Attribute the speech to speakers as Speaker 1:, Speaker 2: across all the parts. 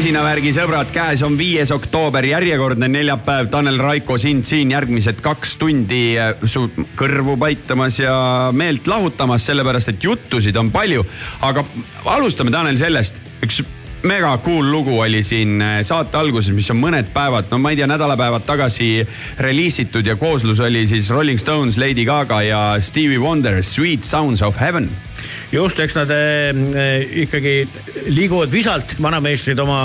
Speaker 1: masinavärgi sõbrad, käes on viies oktoober, järjekordne neljapäev. Tanel Raiko sind siin järgmised kaks tundi äh, su kõrvu paitamas ja meelt lahutamas, sellepärast et juttusid on palju. aga alustame, Tanel, sellest, üks mega cool lugu oli siin äh, saate alguses, mis on mõned päevad, no ma ei tea, nädalapäevad tagasi reliisitud ja kooslus oli siis Rolling Stones, Lady Gaga ja Stevie Wonder, Sweet Sounds of Heaven
Speaker 2: just, eks nad äh, ikkagi liiguvad visalt, vanameistrid oma,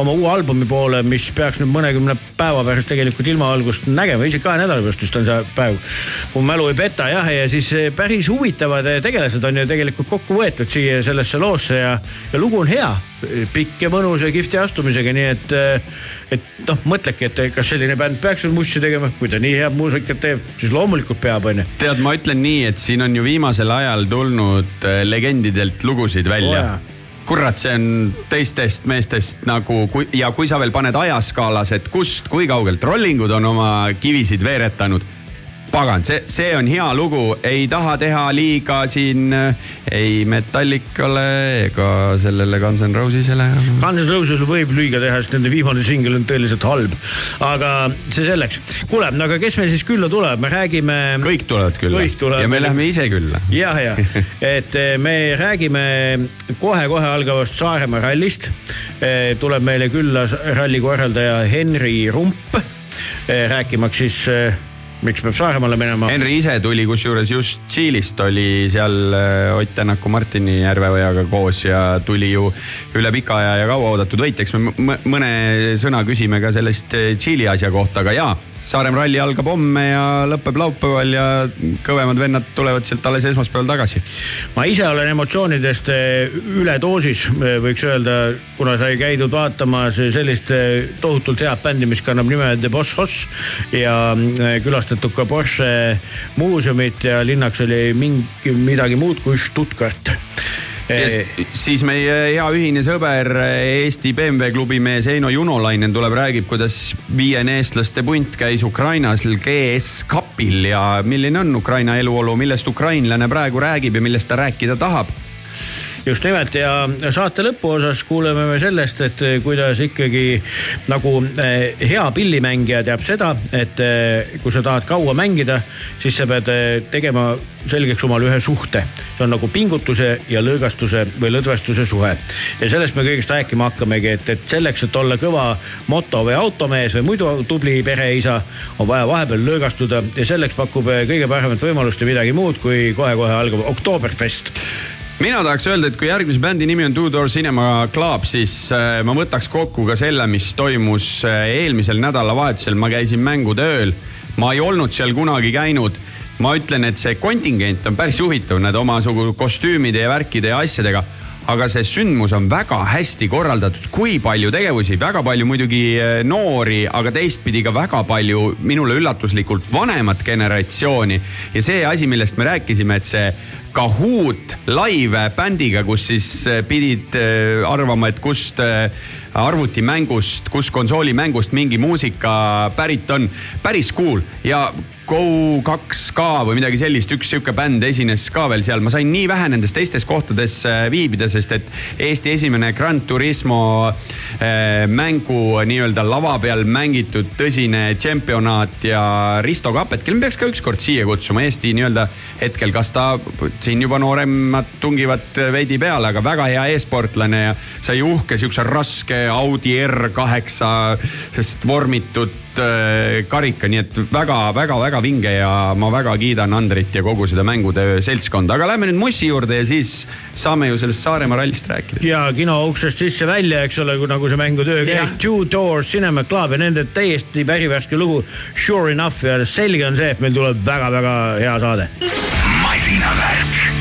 Speaker 2: oma uue albumi poole, mis peaks nüüd mõnekümne päeva pärast tegelikult ilmavalgust nägema, isegi kahe nädala pärast vist on see päev. kui mälu ei peta jah, ja siis äh, päris huvitavad tegelased on ju tegelikult kokku võetud siia sellesse loosse ja, ja lugu on hea, pikk ja mõnus ja kihvti astumisega, nii et, et noh, mõtledki, et kas selline bänd peaks veel mussi tegema, kui ta nii head muusikat teeb, siis loomulikult peab, onju.
Speaker 1: tead, ma ütlen nii, et siin on ju viimasel ajal tulnud legendidelt lugusid välja. Oh, kurat, see on teistest meestest nagu ja kui sa veel paned ajaskaalas, et kust, kui kaugelt rollingud on oma kivisid veeretanud pagan, see, see on hea lugu, ei taha teha liiga siin äh, ei Metallicale ega sellele Guns N Rosesele.
Speaker 2: Guns N Rosesele võib liiga teha, sest nende viimane singel on tõeliselt halb. aga see selleks. kuule, aga kes meil siis külla tuleb, me räägime.
Speaker 1: kõik tulevad külla.
Speaker 2: Tuleb.
Speaker 1: ja me läheme ise külla.
Speaker 2: jah, ja et eh, me räägime kohe-kohe algavast Saaremaa rallist. Eh, tuleb meile külla ralli korraldaja Henri Rump eh, rääkimaks siis miks peab Saaremaale minema?
Speaker 1: Henri ise tuli kusjuures just Tšiilist, oli seal äh, Ott Tänaku, Martini Järveojaga koos ja tuli ju üle pika aja ja kauaoodatud võit, eks me mõne sõna küsime ka sellest äh, Tšiili asja kohta, aga jaa Saaremaa ralli algab homme ja lõpeb laupäeval ja kõvemad vennad tulevad sealt alles esmaspäeval tagasi.
Speaker 2: ma ise olen emotsioonidest eh, üledoosis, eh, võiks öelda, kuna sai käidud vaatamas sellist eh, tohutult head bändi, mis kannab nime The Boss Hoss ja külastatud ka Porsche muuseumit ja linnaks oli mingi midagi muud kui Stuttgart
Speaker 1: siis meie hea ühine sõber, Eesti BMW klubi mees Heino Junolainen tuleb, räägib, kuidas viiene eestlaste punt käis Ukrainas GS Cupil ja milline on Ukraina eluolu, millest ukrainlane praegu räägib ja millest ta rääkida tahab
Speaker 2: just nimelt ja saate lõpuosas kuuleme me sellest, et kuidas ikkagi nagu eh, hea pillimängija teab seda, et eh, kui sa tahad kaua mängida, siis sa pead eh, tegema selgeks omale ühe suhte. see on nagu pingutuse ja lõõgastuse või lõdvestuse suhe. ja sellest me kõigest rääkima hakkamegi, et, et selleks, et olla kõva moto või automees või muidu tubli pereisa, on vaja vahepeal lõõgastuda ja selleks pakub kõige paremat võimalust ja midagi muud kui kohe-kohe algav Oktoberfest
Speaker 1: mina tahaks öelda, et kui järgmise bändi nimi on Two Door Cinema Club, siis äh, ma võtaks kokku ka selle, mis toimus äh, eelmisel nädalavahetusel, ma käisin mängutööl. ma ei olnud seal kunagi käinud. ma ütlen, et see kontingent on päris huvitav, need omasugu kostüümide ja värkide ja asjadega aga see sündmus on väga hästi korraldatud, kui palju tegevusi, väga palju muidugi eh, noori, aga teistpidi ka väga palju minule üllatuslikult vanemat generatsiooni. ja see asi, millest me rääkisime, et see Kahoot live bändiga, kus siis eh, pidid eh, arvama, et kust arvutimängust, kus konsoolimängust mingi muusika pärit on. päris cool ja Go2K või midagi sellist, üks sihuke bänd esines ka veel seal, ma sain nii vähe nendes teistes kohtades äh, viibida, sest et Eesti esimene Grand Turismo äh, mängu nii-öelda lava peal mängitud tõsine tšempionaat ja Risto Kapet, kelle me peaks ka ükskord siia kutsuma, Eesti nii-öelda hetkel, kas ta siin juba nooremad tungivad veidi peale, aga väga hea e-sportlane ja sai uhke sihukese raske Audi R8 vormitud Äh, karika, nii et väga-väga-väga vinge ja ma väga kiidan Andrit ja kogu seda mängude seltskonda, aga lähme nüüd Mossi juurde ja siis saame ju sellest Saaremaa rallist rääkida.
Speaker 2: ja kino uksest sisse-välja, eks ole, nagu see mängutöö käis, Two Doors Cinema Club ja nende täiesti värivärske lugu Sure Enough ja selge on see, et meil tuleb väga-väga hea saade. masinavärk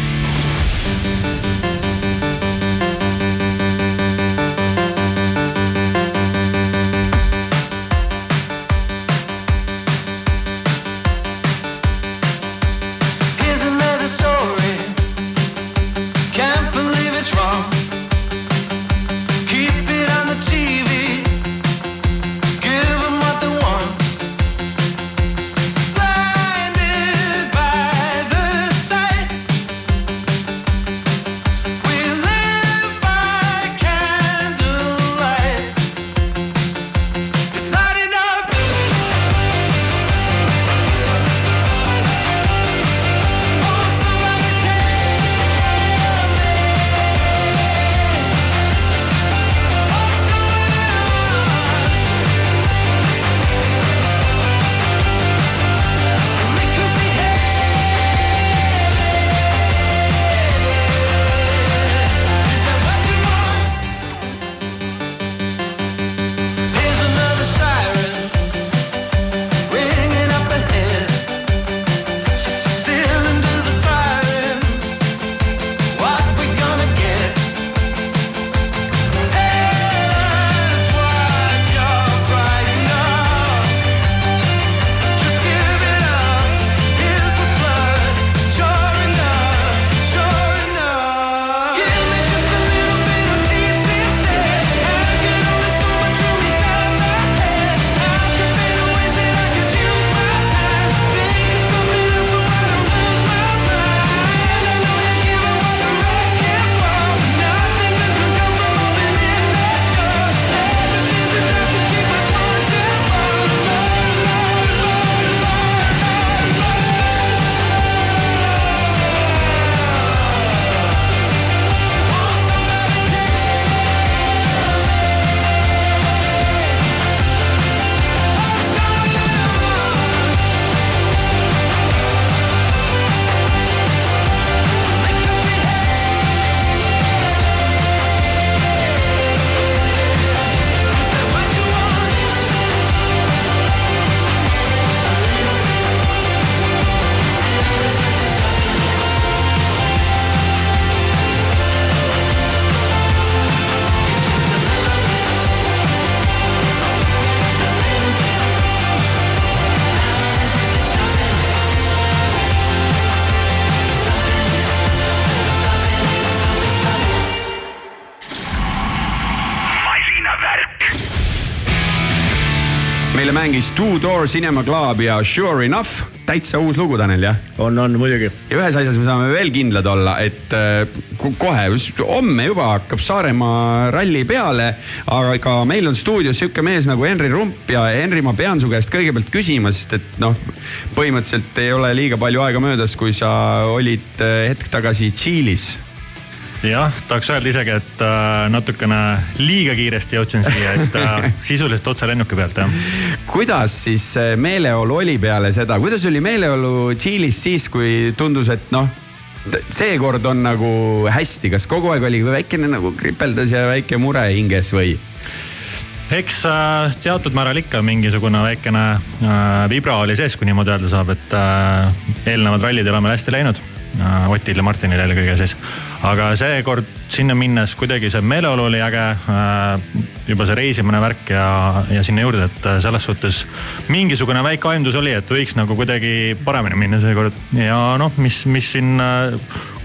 Speaker 1: Two Door Cinema Club ja Sure Enough. täitsa uus lugu, Tanel, jah?
Speaker 2: on, on muidugi.
Speaker 1: ja ühes asjas me saame veel kindlad olla, et äh, kohe, homme juba hakkab Saaremaa ralli peale. aga meil on stuudios sihuke mees nagu Henri Rump ja Henri, ma pean su käest kõigepealt küsima, sest et noh, põhimõtteliselt ei ole liiga palju aega möödas, kui sa olid äh, hetk tagasi Tšiilis
Speaker 3: jah, tahaks öelda isegi, et äh, natukene liiga kiiresti jõudsin siia, et äh, sisuliselt otse lennuki pealt jah.
Speaker 1: kuidas siis meeleolu oli peale seda, kuidas oli meeleolu Tšiilis siis, kui tundus, et noh seekord on nagu hästi, kas kogu aeg oli väikene nagu kripeldas ja väike mure hinges või?
Speaker 3: eks äh, teatud määral ikka mingisugune väikene äh, vibra oli sees, kui niimoodi öelda saab, et äh, eelnevad rallid oleme hästi läinud Äh, Otil ja Martinil eelkõige siis. aga seekord sinna minnes kuidagi see meeleolu oli äge. Äh, juba see reisimine värk ja, ja sinna juurde, et äh, selles suhtes mingisugune väike aimdus oli, et võiks nagu kuidagi paremini minna seekord. ja noh, mis, mis siin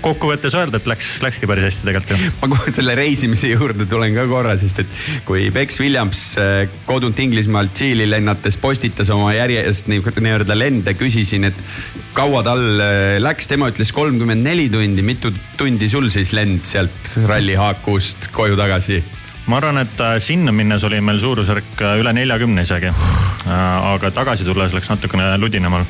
Speaker 3: kokkuvõttes öelda, et läks, läkski päris hästi tegelikult ju.
Speaker 1: ma kohe selle reisimise juurde tulen ka korra, sest et kui Bex Williams äh, kodunt Inglismaalt Tšiili lennates postitas oma järjest nii-öelda lende, küsisin, et kaua tal äh, läks, tema ütles kolmkümmend neli tundi, mitu tundi sul siis lend sealt ralli Haakust koju tagasi?
Speaker 3: ma arvan, et äh, sinna minnes oli meil suurusjärk üle neljakümne isegi. aga tagasi tulles läks natukene ludinamal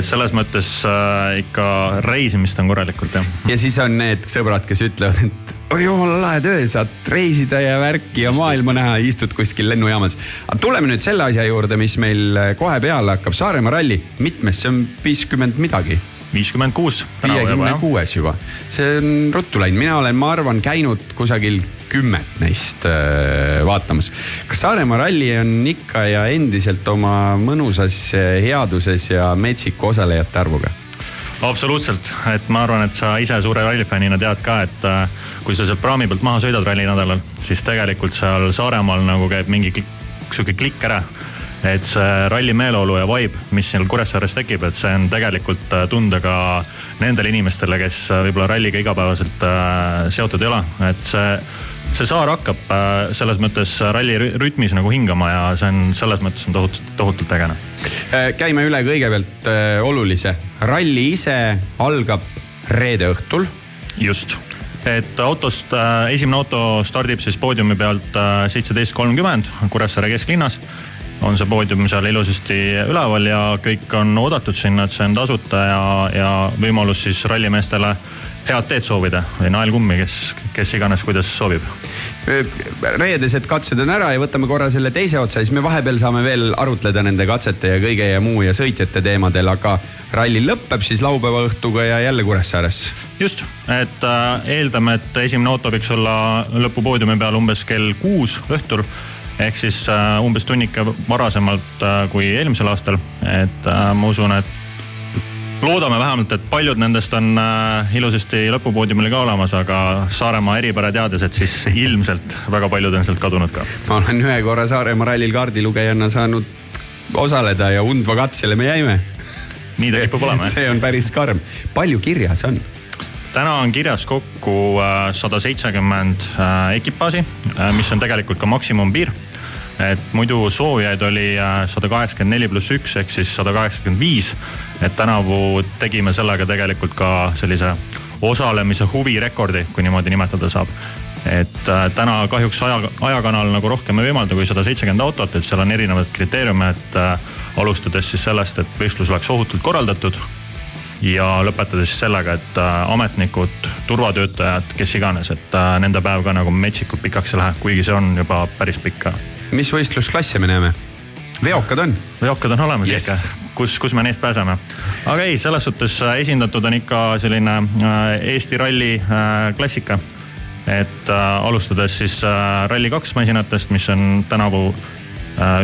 Speaker 3: et selles mõttes äh, ikka reisimist on korralikult jah.
Speaker 1: ja siis on need sõbrad, kes ütlevad, et oi jumala lahe töö, saad reisida ja värki ja maailma näha, istud kuskil lennujaamas. aga tuleme nüüd selle asja juurde, mis meil äh, kohe peale hakkab, Saaremaa ralli, mitmes see on viiskümmend midagi?
Speaker 3: viiskümmend kuus.
Speaker 1: viiekümne kuues juba, see on ruttu läinud, mina olen, ma arvan, käinud kusagil kümmet neist äh, vaatamas. kas Saaremaa ralli on ikka ja endiselt oma mõnusas äh, headuses ja metsiku osalejate arvuga?
Speaker 3: absoluutselt, et ma arvan, et sa ise suure rallifännina tead ka, et äh, kui sa sealt praami pealt maha sõidad rallinädalal, siis tegelikult seal Saaremaal nagu käib mingi sihuke klikk ära et see ralli meeleolu ja vibe, mis seal Kuressaares tekib, et see on tegelikult tunda ka nendele inimestele, kes võib-olla ralliga igapäevaselt seotud ei ole, et see see saar hakkab äh, selles mõttes ralli rütmis nagu hingama ja see on selles mõttes on tohutult, tohutult ägene.
Speaker 1: Äh, käime üle kõigepealt äh, olulise, ralli ise algab reede õhtul.
Speaker 3: just, et autost, esimene auto stardib siis poodiumi pealt seitseteist kolmkümmend Kuressaare kesklinnas on see poodium seal ilusasti üleval ja kõik on oodatud sinna, et see on tasuta ja, ja võimalus siis rallimeestele head teed soovida või naelkummi, kes, kes iganes, kuidas sobib.
Speaker 1: reedesed katsed on ära ja võtame korra selle teise otsa, siis me vahepeal saame veel arutleda nende katsete ja kõige ja muu ja sõitjate teemadel, aga ralli lõpeb siis laupäeva õhtuga ja jälle Kuressaares.
Speaker 3: just, et äh, eeldame, et esimene auto võiks olla lõpupoodiumi peal umbes kell kuus õhtul ehk siis äh, umbes tunnike varasemalt äh, kui eelmisel aastal, et ma usun, et loodame vähemalt, et paljud nendest on äh, ilusasti lõpupoodiumil ka olemas, aga Saaremaa eripära teades, et siis ilmselt väga paljud on sealt kadunud ka.
Speaker 1: ma olen ühe korra Saaremaa rallil kaardilugejana saanud osaleda ja Undva katsele me jäime.
Speaker 3: nii ta kipub olema.
Speaker 1: see on päris karm. palju kirjas on?
Speaker 3: täna on kirjas kokku äh, sada seitsekümmend äh, ekipaaži, mis on tegelikult ka maksimumpiir et muidu soovijaid oli äh, sada kaheksakümmend neli pluss üks ehk siis sada kaheksakümmend viis. et tänavu tegime sellega tegelikult ka sellise osalemise huvirekordi, kui niimoodi nimetada saab. et äh, täna kahjuks aja, ajakanal nagu rohkem ei võimalda kui sada seitsekümmend autot, et seal on erinevaid kriteeriume, et äh, alustades siis sellest, et võistlus oleks ohutult korraldatud ja lõpetades siis sellega, et ametnikud, turvatöötajad, kes iganes, et nende päev ka nagu metsikult pikaks ei lähe, kuigi see on juba päris pikk
Speaker 1: mis võistlusklasse me näeme? veokad on?
Speaker 3: veokad on olemas yes. ikka, kus, kus me neist pääseme. aga ei, selles suhtes äh, esindatud on ikka selline äh, Eesti ralli äh, klassika. et alustades siis Rally2 masinatest, mis on tänavu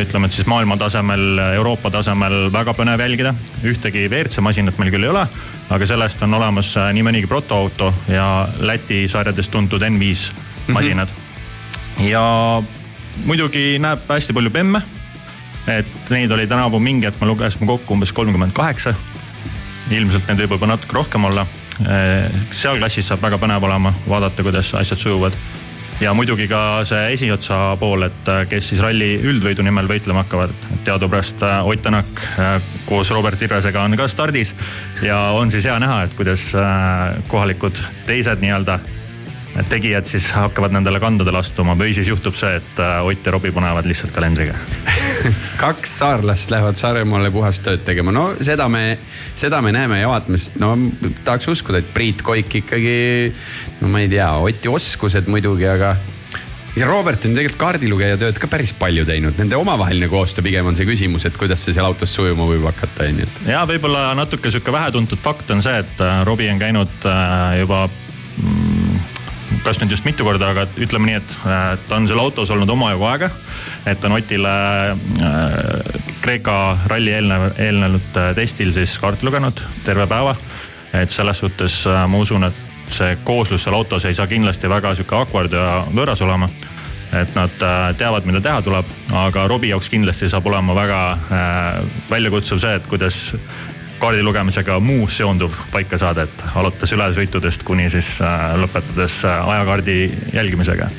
Speaker 3: ütleme, et siis maailma tasemel, Euroopa tasemel väga põnev jälgida. ühtegi WRC masinat meil küll ei ole, aga sellest on olemas nii mõnigi protoauto ja Läti sarjadest tuntud N5 masinad mm. -hmm. ja muidugi näeb hästi palju bemme. et neid oli tänavu mingi hetk, me lugesime kokku umbes kolmkümmend kaheksa. ilmselt neid võib juba natuke rohkem olla. seal klassis saab väga põnev olema vaadata, kuidas asjad sujuvad. ja muidugi ka see esiotsa pool, et äh, kes siis ralli üldvõidu nimel võitlema hakkavad. teadupärast äh, Ott Tänak koos Robert Irvesega on ka stardis ja on siis hea näha, et kuidas kohalikud teised nii-öelda tegijad siis hakkavad nendele kandadele astuma või siis juhtub see, et Ott ja Robbie panevad lihtsalt kalendriga
Speaker 1: kaks saarlast lähevad Saaremaale puhast tööd tegema, no seda me, seda me näeme ja vaatame, sest no tahaks uskuda, et Priit Koik ikkagi, no ma ei tea, Oti oskused muidugi, aga ja Robert on tegelikult kaardilugeja tööd ka päris palju teinud, nende omavaheline koostöö pigem on see küsimus, et kuidas see seal autos sujuma võib hakata, on ju.
Speaker 3: ja võib-olla natuke sihuke vähetuntud fakt on see, et äh, Robbie on käinud äh, juba kas nüüd just mitu korda, aga ütleme nii, et ta on seal autos olnud omajagu aega. et on Otile äh, Kreeka ralli eelnev, eelnenud äh, testil siis kaarti lugenud terve päeva. et selles suhtes äh, ma usun, et see kooslus seal autos ei saa kindlasti väga sihuke awkward ja võõras olema et nad teavad, mida teha tuleb, aga Robbie jaoks kindlasti saab olema väga äh, väljakutsuv see, et kuidas kaardi lugemisega muu seonduv paika saada, et alates ülesõitudest kuni siis äh, lõpetades äh, ajakaardi jälgimisega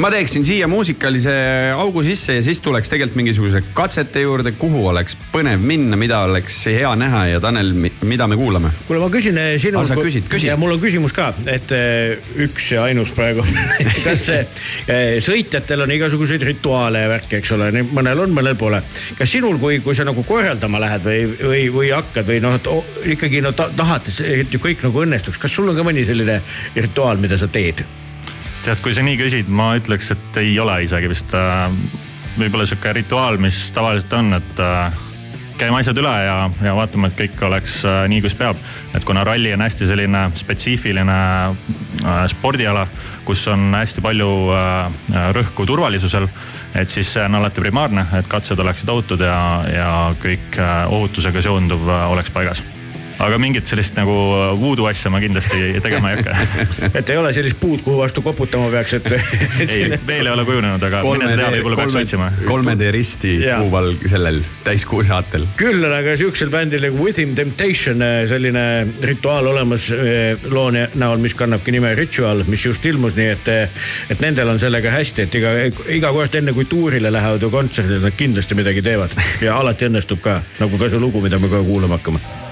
Speaker 1: ma teeksin siia muusikalise augu sisse ja siis tuleks tegelikult mingisuguse katsete juurde, kuhu oleks põnev minna, mida oleks hea näha ja Tanel, mida me kuulame?
Speaker 2: kuule, ma küsin eh, sinult.
Speaker 1: sa küsid, küsi.
Speaker 2: ja mul on küsimus ka, et eh, üks ja ainus praegu kas eh, sõitjatel on igasuguseid rituaale ja värki, eks ole, mõnel on, mõnel pole. kas sinul, kui, kui sa nagu korraldama lähed või, või, või hakkad või noh, ikkagi no tahad, et kõik nagu õnnestuks, kas sul on ka mõni selline rituaal, mida sa teed?
Speaker 3: Tead, kui sa nii küsid, ma ütleks, et ei ole isegi vist äh,. võib-olla sihuke rituaal, mis tavaliselt on, et äh, käime asjad üle ja, ja vaatame, et kõik oleks äh, nii, kus peab. et kuna ralli on hästi selline spetsiifiline spordiala, kus on hästi palju rõhku turvalisusel. et siis see on alati primaarne, et katsed oleksid ohutud ja, ja kõik ohutusega seonduv oleks paigas aga mingit sellist nagu voodoo asja ma kindlasti tegema ei hakka
Speaker 2: et ei ole sellist puud, kuhu vastu koputama peaks, et
Speaker 3: ei, veel ei ole kujunenud, aga mine sa tea, võib-olla peaks otsima.
Speaker 1: 3D risti kuuval sellel täiskuu saatel.
Speaker 2: küll on aga sihukesel bändil nagu Within Temptation äh, selline rituaal olemas äh, loo näol, mis kannabki nime Ritual, mis just ilmus, nii et, äh, et nendel on sellega hästi, et iga, iga kord enne kui tuurile lähevad või kontserdile, nad kindlasti midagi teevad ja alati õnnestub ka, nagu ka see lugu, mida me kohe kuulama hakkame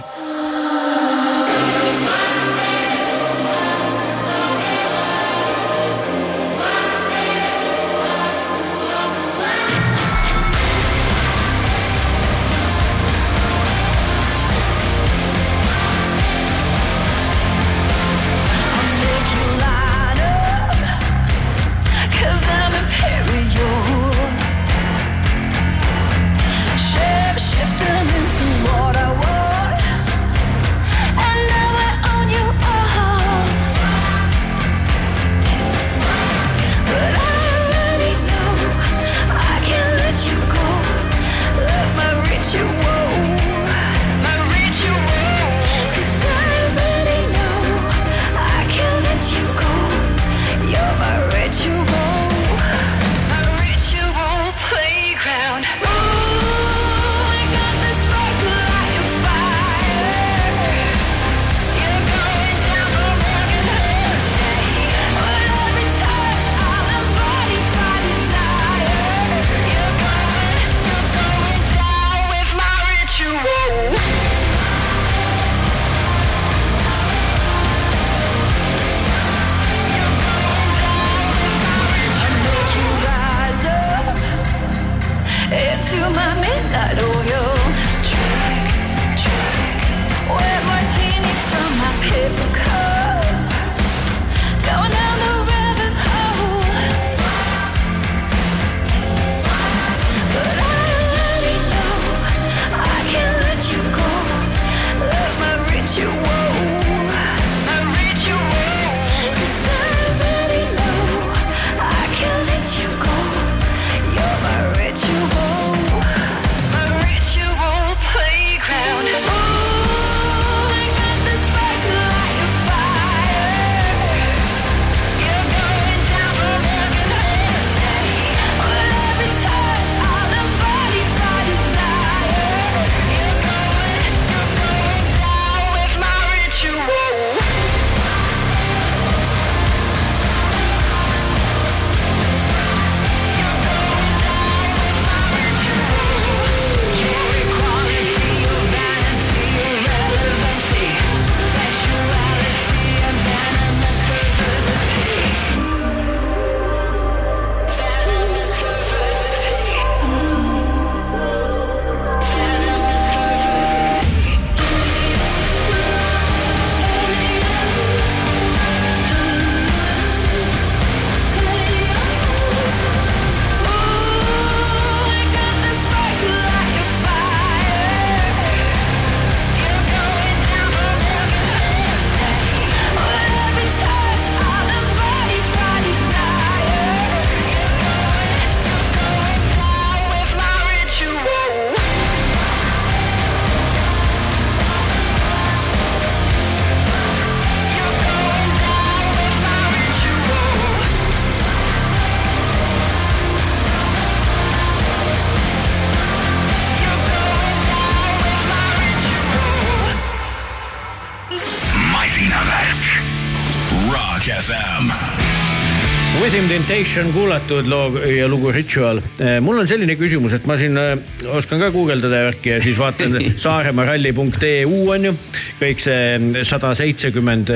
Speaker 2: Temptation kuulatud loo ja lugu Ritual. mul on selline küsimus, et ma siin äh, oskan ka guugeldada ja värki ja siis vaatan saaremaalralli.eu on ju. kõik see sada seitsekümmend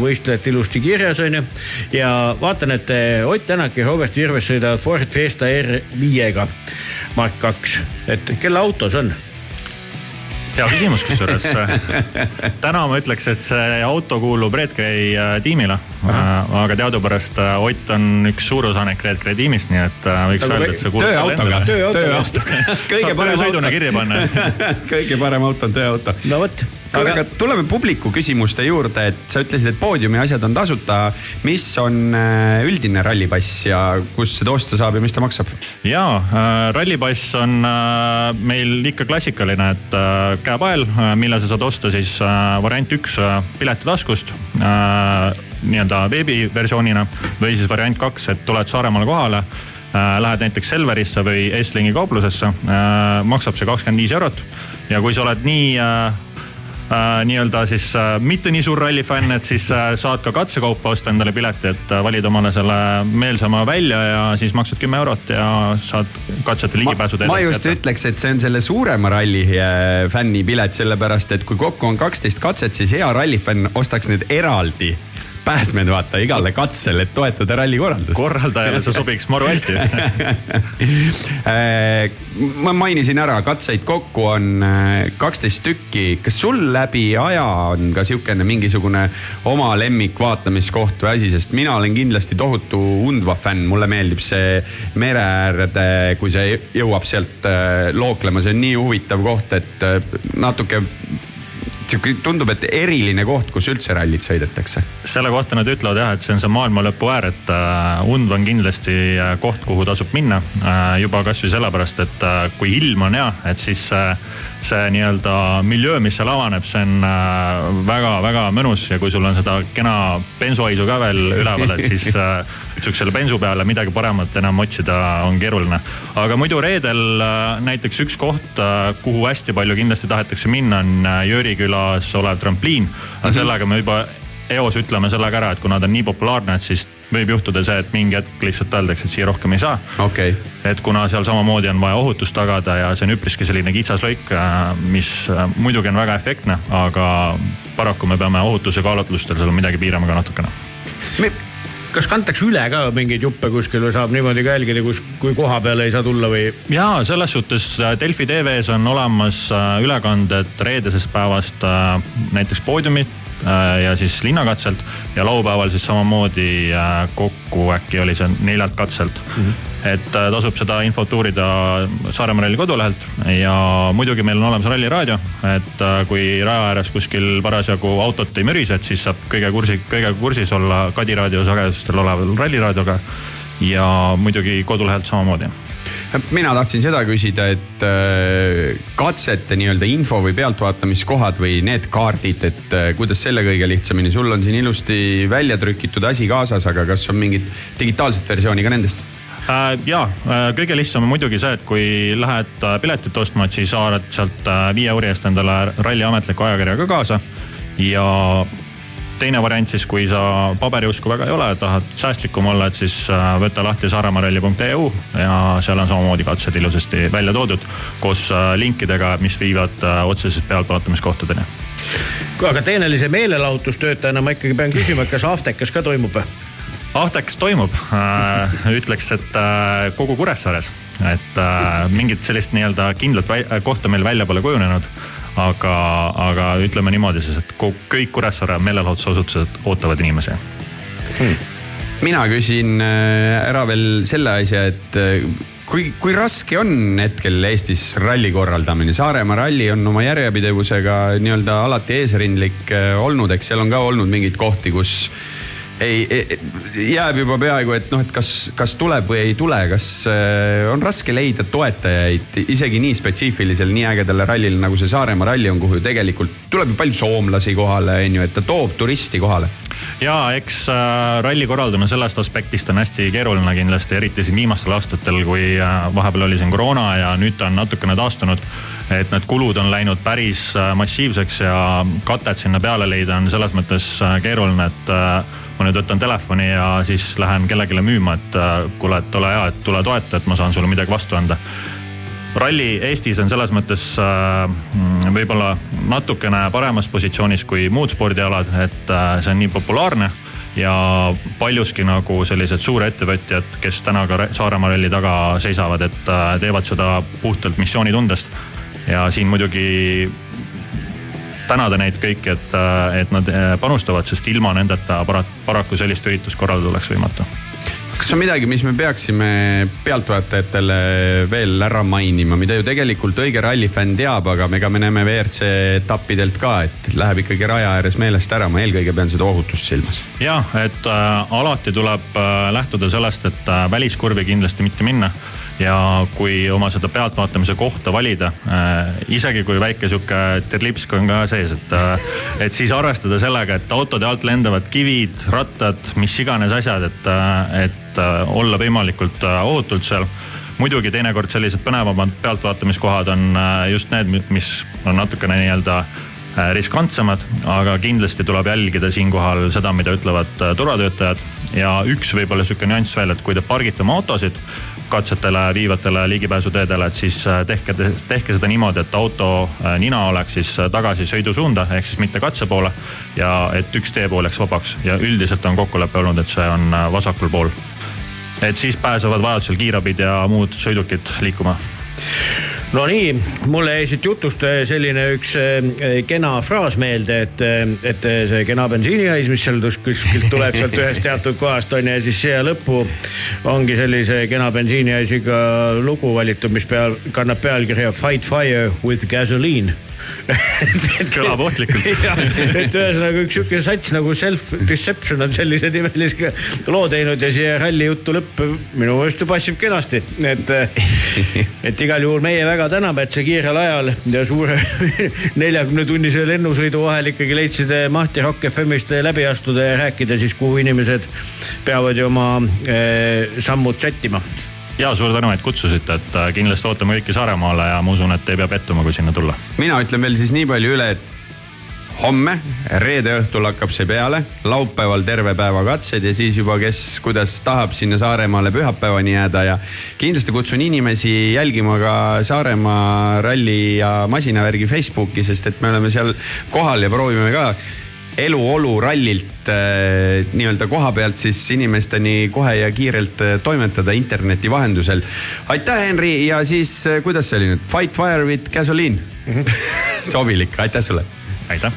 Speaker 2: võistlejat ilusti kirjas on ju. ja vaatan, et Ott Tänak ja Robert Virves sõidavad Ford Fiesta R5-ga Mark kaks, et kelle auto see on?
Speaker 3: hea küsimus, kusjuures täna ma ütleks, et see auto kuulub Red Gray äh, tiimile. Äh, aga teadupärast äh, Ott on üks suur osanik Red Gray tiimist, nii et võiks
Speaker 1: Nagu
Speaker 3: öelda, et see kuulub
Speaker 1: tööautoga, tööautoga.
Speaker 3: saab töösõiduna kirja panna
Speaker 1: kõige parem auto on tööauto.
Speaker 2: no vot
Speaker 1: kuule, aga tuleme publiku küsimuste juurde, et sa ütlesid, et poodiumi asjad on tasuta. mis on üldine rallipass ja kus seda osta saab ja mis ta maksab?
Speaker 3: ja äh, rallipass on äh, meil ikka klassikaline, et äh, käepael, mille sa saad osta siis variant üks piletitaskust nii-öelda veebiversioonina või siis variant kaks, et tuled Saaremaale kohale lähed näiteks Selverisse või Estlingi kauplusesse, maksab see kakskümmend viis eurot. ja kui sa oled nii äh, nii-öelda siis äh, mitte nii suur rallifänn, et siis äh, saad ka katsekaupa osta endale pileti, et äh, valid omale selle meelsama välja ja siis maksad kümme eurot ja saad katsete ligipääsu.
Speaker 1: ma just jätta. ütleks, et see on selle suurema ralli äh, fänni pilet, sellepärast et kui kokku on kaksteist katset, siis hea rallifänn ostaks need eraldi pääsmed vaata igale katsele, et toetada rallikorraldust.
Speaker 3: korraldajale see sobiks maru hästi
Speaker 1: äh, ma mainisin ära, katseid kokku on äh, kaksteist tükki. kas sul läbi aja on ka sihukene mingisugune oma lemmik vaatamiskoht või asi, sest mina olen kindlasti tohutu Undva fänn, mulle meeldib see mere äärde, kui see jõuab sealt äh, looklema, see on nii huvitav koht, et natuke sihuke tundub, et eriline koht, kus üldse rallit sõidetakse.
Speaker 3: selle kohta nad ütlevad jah, et see on see maailma lõpu äär, et äh, Undv on kindlasti äh, koht, kuhu tasub minna. Äh, juba kasvõi sellepärast, et kui ilm on hea, et siis see nii-öelda miljöö, mis seal avaneb, see on väga-väga mõnus ja kui sul on seda kena bensuhaisu ka veel üleval, et siis sihukesele bensu peale midagi paremat enam otsida on keeruline. aga muidu reedel näiteks üks koht, kuhu hästi palju kindlasti tahetakse minna, on Jõriküla külas olev trampliin. aga mm -hmm. sellega me juba eos ütleme sellega ära, et kuna ta on nii populaarne, et siis võib juhtuda see, et mingi hetk lihtsalt öeldakse, et siia rohkem ei saa
Speaker 1: okay..
Speaker 3: et kuna seal samamoodi on vaja ohutust tagada ja see on üpriski selline kitsas lõik, äh, mis äh, muidugi on väga efektne, aga paraku me peame ohutuse kaalutlustel seal midagi piirama ka natukene
Speaker 2: kas kantakse üle ka mingeid juppe kuskil või saab niimoodi ka jälgida, kus, kui koha peale ei saa tulla või?
Speaker 3: ja selles suhtes äh, Delfi tv-s on olemas äh, ülekanded reedesest päevast äh, näiteks poodiumit ja siis linnakatselt ja laupäeval siis samamoodi kokku äkki oli see neljalt katselt. Mm. -hmm et äh, tasub seda infot uurida Saaremaa ralli kodulehelt ja muidugi meil on olemas ralliraadio, et äh, kui raja ääres kuskil parasjagu autot ei mürise, et siis saab kõige kursi, kõige kursis olla Kadi raadio sagedustel oleval ralliraadioga ja muidugi kodulehelt samamoodi
Speaker 1: mina tahtsin seda küsida, et äh, katsete nii-öelda info või pealtvaatamiskohad või need kaardid, et kuidas selle kõige lihtsamini, sul on siin ilusti välja trükitud asi kaasas, aga kas on mingit digitaalset versiooni ka nendest?
Speaker 3: Äh, ja äh, kõige lihtsam on muidugi see, et kui lähed äh, piletit ostma, et siis haarad sealt viie euri eest endale ralli ametliku ajakirja ka kaasa. ja teine variant siis, kui sa paberiusku väga ei ole, tahad säästlikum olla, et siis võta lahti saaremaaralli.eu ja seal on samamoodi katsed ilusasti välja toodud koos linkidega, mis viivad otseselt pealtvaatamiskohtadeni.
Speaker 2: aga teenelise meelelahutustöötajana ma ikkagi pean küsima, kas Aftekas ka toimub või?
Speaker 3: Ahteks toimub äh,, ütleks, et äh, kogu Kuressaares, et äh, mingit sellist nii-öelda kindlat kohta meil välja pole kujunenud. Aga, aga ütleme niimoodi siis, et kõik Kuressaare meelelahutusasutused ootavad inimesi
Speaker 1: hmm.. mina küsin äh, ära veel selle asja, et äh, kui, kui raske on hetkel Eestis ralli korraldamine? Saaremaa ralli on oma järjepidevusega nii-öelda alati eesrindlik äh, olnud, eks seal on ka olnud mingeid kohti, kus ei, ei, jääb juba peaaegu, et noh, et kas, kas tuleb või ei tule, kas äh, on raske leida toetajaid isegi nii spetsiifilisel, nii ägedale rallile nagu see Saaremaa ralli on, kuhu ju tegelikult tuleb ju palju soomlasi kohale, on ju, et ta toob turisti kohale
Speaker 3: ja eks äh, ralli korraldamine sellest aspektist on hästi keeruline kindlasti, eriti siin viimastel aastatel, kui äh, vahepeal oli siin koroona ja nüüd ta on natukene taastunud. et need kulud on läinud päris äh, massiivseks ja katet sinna peale leida on selles mõttes keeruline, et ma nüüd võtan telefoni ja siis lähen kellelegi müüma, et kuule, et ole hea, et tule toeta, et ma saan sulle midagi vastu anda ralli Eestis on selles mõttes äh, võib-olla natukene paremas positsioonis kui muud spordialad, et äh, see on nii populaarne ja paljuski nagu sellised suurettevõtjad, kes täna ka Saaremaa ralli taga seisavad, et äh, teevad seda puhtalt missioonitundest. ja siin muidugi tänada neid kõiki, et, et nad panustavad, sest ilma nendeta paraku sellist üritust korraldada oleks võimatu
Speaker 1: kas on midagi, mis me peaksime pealtvaatajatele veel ära mainima, mida ju tegelikult õige rallifänn teab, aga ega me näeme WRC etappidelt ka, et läheb ikkagi raja ääres meelest ära, ma eelkõige pean seda ohutust silmas.
Speaker 3: jah, et äh, alati tuleb äh, lähtuda sellest, et äh, väliskurvi kindlasti mitte minna ja kui oma seda pealtvaatamise kohta valida äh,, isegi kui väike sihuke terlipsk on ka sees, et äh,, et siis arvestada sellega, et autode alt lendavad kivid, rattad, mis iganes asjad, et äh,, et äh, olla võimalikult äh, ohutult seal muidugi teinekord sellised põnevamad pealtvaatamiskohad on äh, just need, mis on natukene nii-öelda riskantsemad, aga kindlasti tuleb jälgida siinkohal seda, mida ütlevad turvatöötajad. ja üks võib-olla sihuke nüanss veel, et kui te pargite oma autosid katsetele viivatele ligipääsuteedele, et siis tehke, tehke seda niimoodi, et auto nina oleks siis tagasi sõidusuunda ehk siis mitte katse poole. ja et üks teepool jääks vabaks ja üldiselt on kokkulepe olnud, et see on vasakul pool. Et siis pääsevad vajadusel kiirabid ja muud sõidukid liikuma.
Speaker 2: Nonii, mulle jäi siit jutust selline üks äh, kena fraas meelde, et, äh, et see kena bensiinihais, mis seal kuskilt tuleb sealt ühest teatud kohast on ju, ja siis siia lõppu ongi sellise kena bensiinihaisiga lugu valitud, mis peal, kannab pealkirja Fight fire with gasoline
Speaker 3: kõlab ohtlikult
Speaker 2: et ühesõnaga üks sihuke sats nagu Self-Deception on sellise nimelise loo teinud ja siia ralli jutu lõpp minu meelest passib kenasti, et. et igal juhul meie väga täname, et sa kiirel ajal ja suure neljakümne tunnise lennusõidu vahel ikkagi leidsid mahti Rock FM-ist läbi astuda ja rääkida siis, kuhu inimesed peavad ju oma eh, sammud sättima
Speaker 3: ja suur tänu, et kutsusite, et äh, kindlasti ootame kõiki Saaremaale ja ma usun, et ei pea pettuma, kui sinna tulla.
Speaker 1: mina ütlen veel siis nii palju üle, et homme, reede õhtul hakkab see peale, laupäeval terve päeva katsed ja siis juba, kes kuidas tahab sinna Saaremaale pühapäevani jääda ja kindlasti kutsun inimesi jälgima ka Saaremaa ralli ja masinavärgi Facebooki, sest et me oleme seal kohal ja proovime ka eluolu rallilt äh, nii-öelda koha pealt siis inimesteni kohe ja kiirelt äh, toimetada interneti vahendusel. aitäh, Henri ja siis äh, kuidas see oli nüüd, Fight fire with gasoline mm? -hmm. sobilik, aitäh sulle.
Speaker 3: aitäh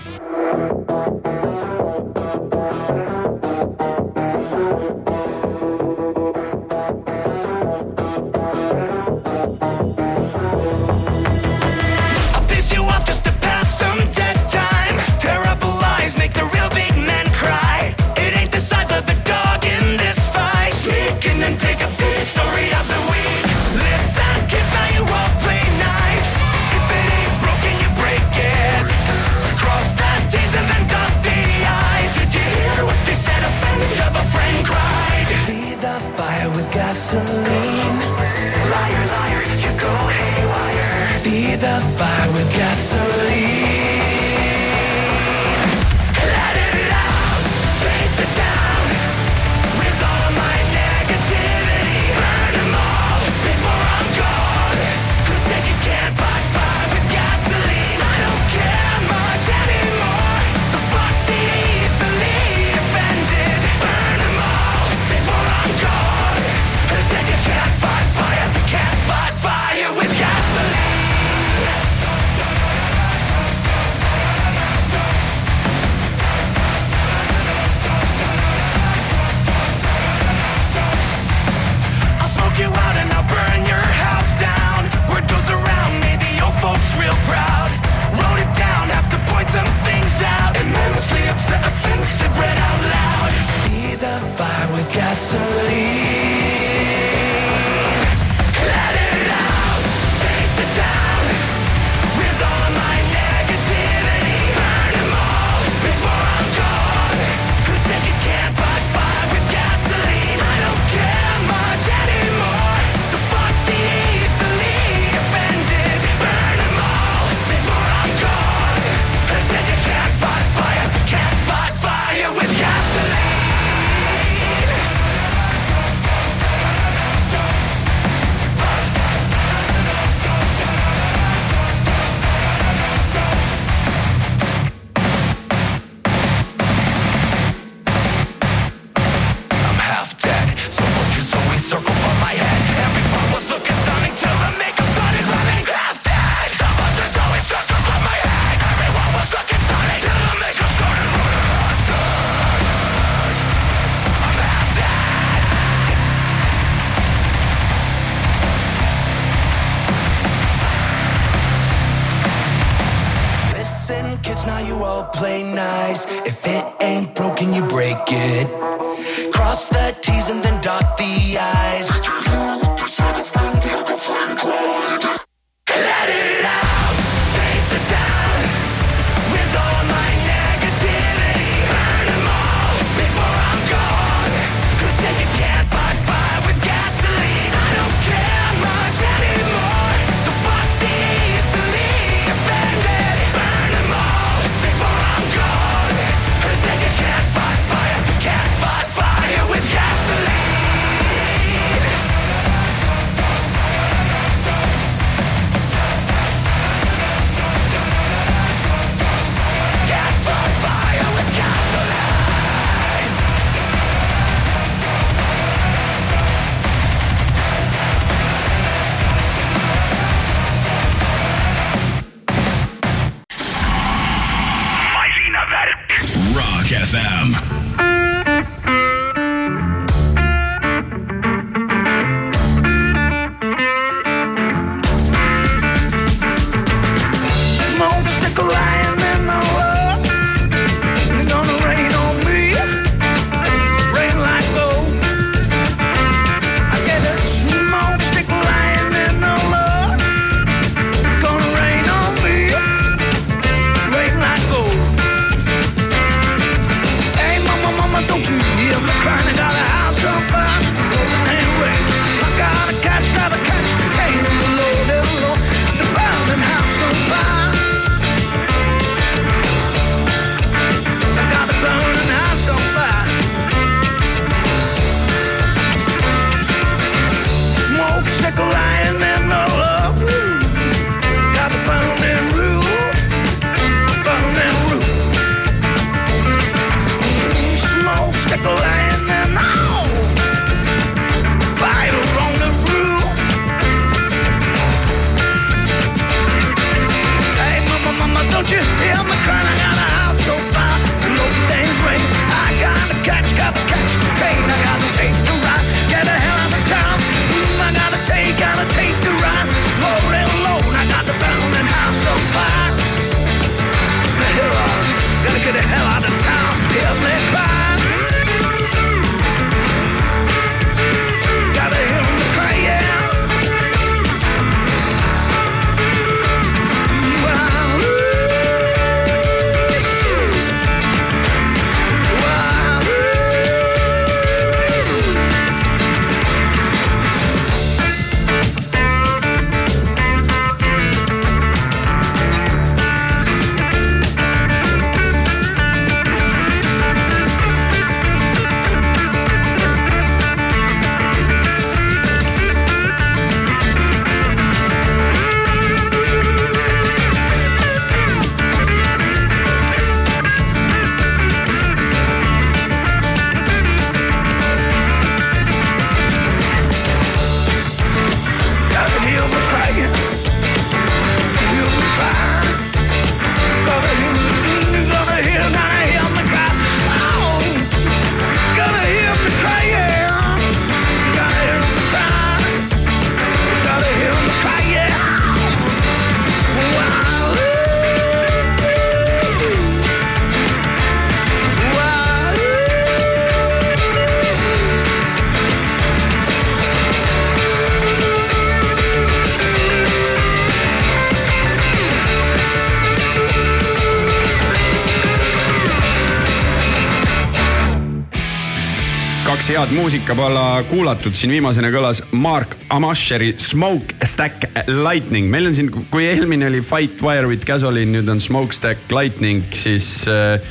Speaker 1: muusikapala kuulatud, siin viimasena kõlas Mark Amasheri Smoke Stack Lightning. meil on siin, kui eelmine oli Fight Wire with Gasoline, nüüd on Smoke Stack Lightning, siis äh,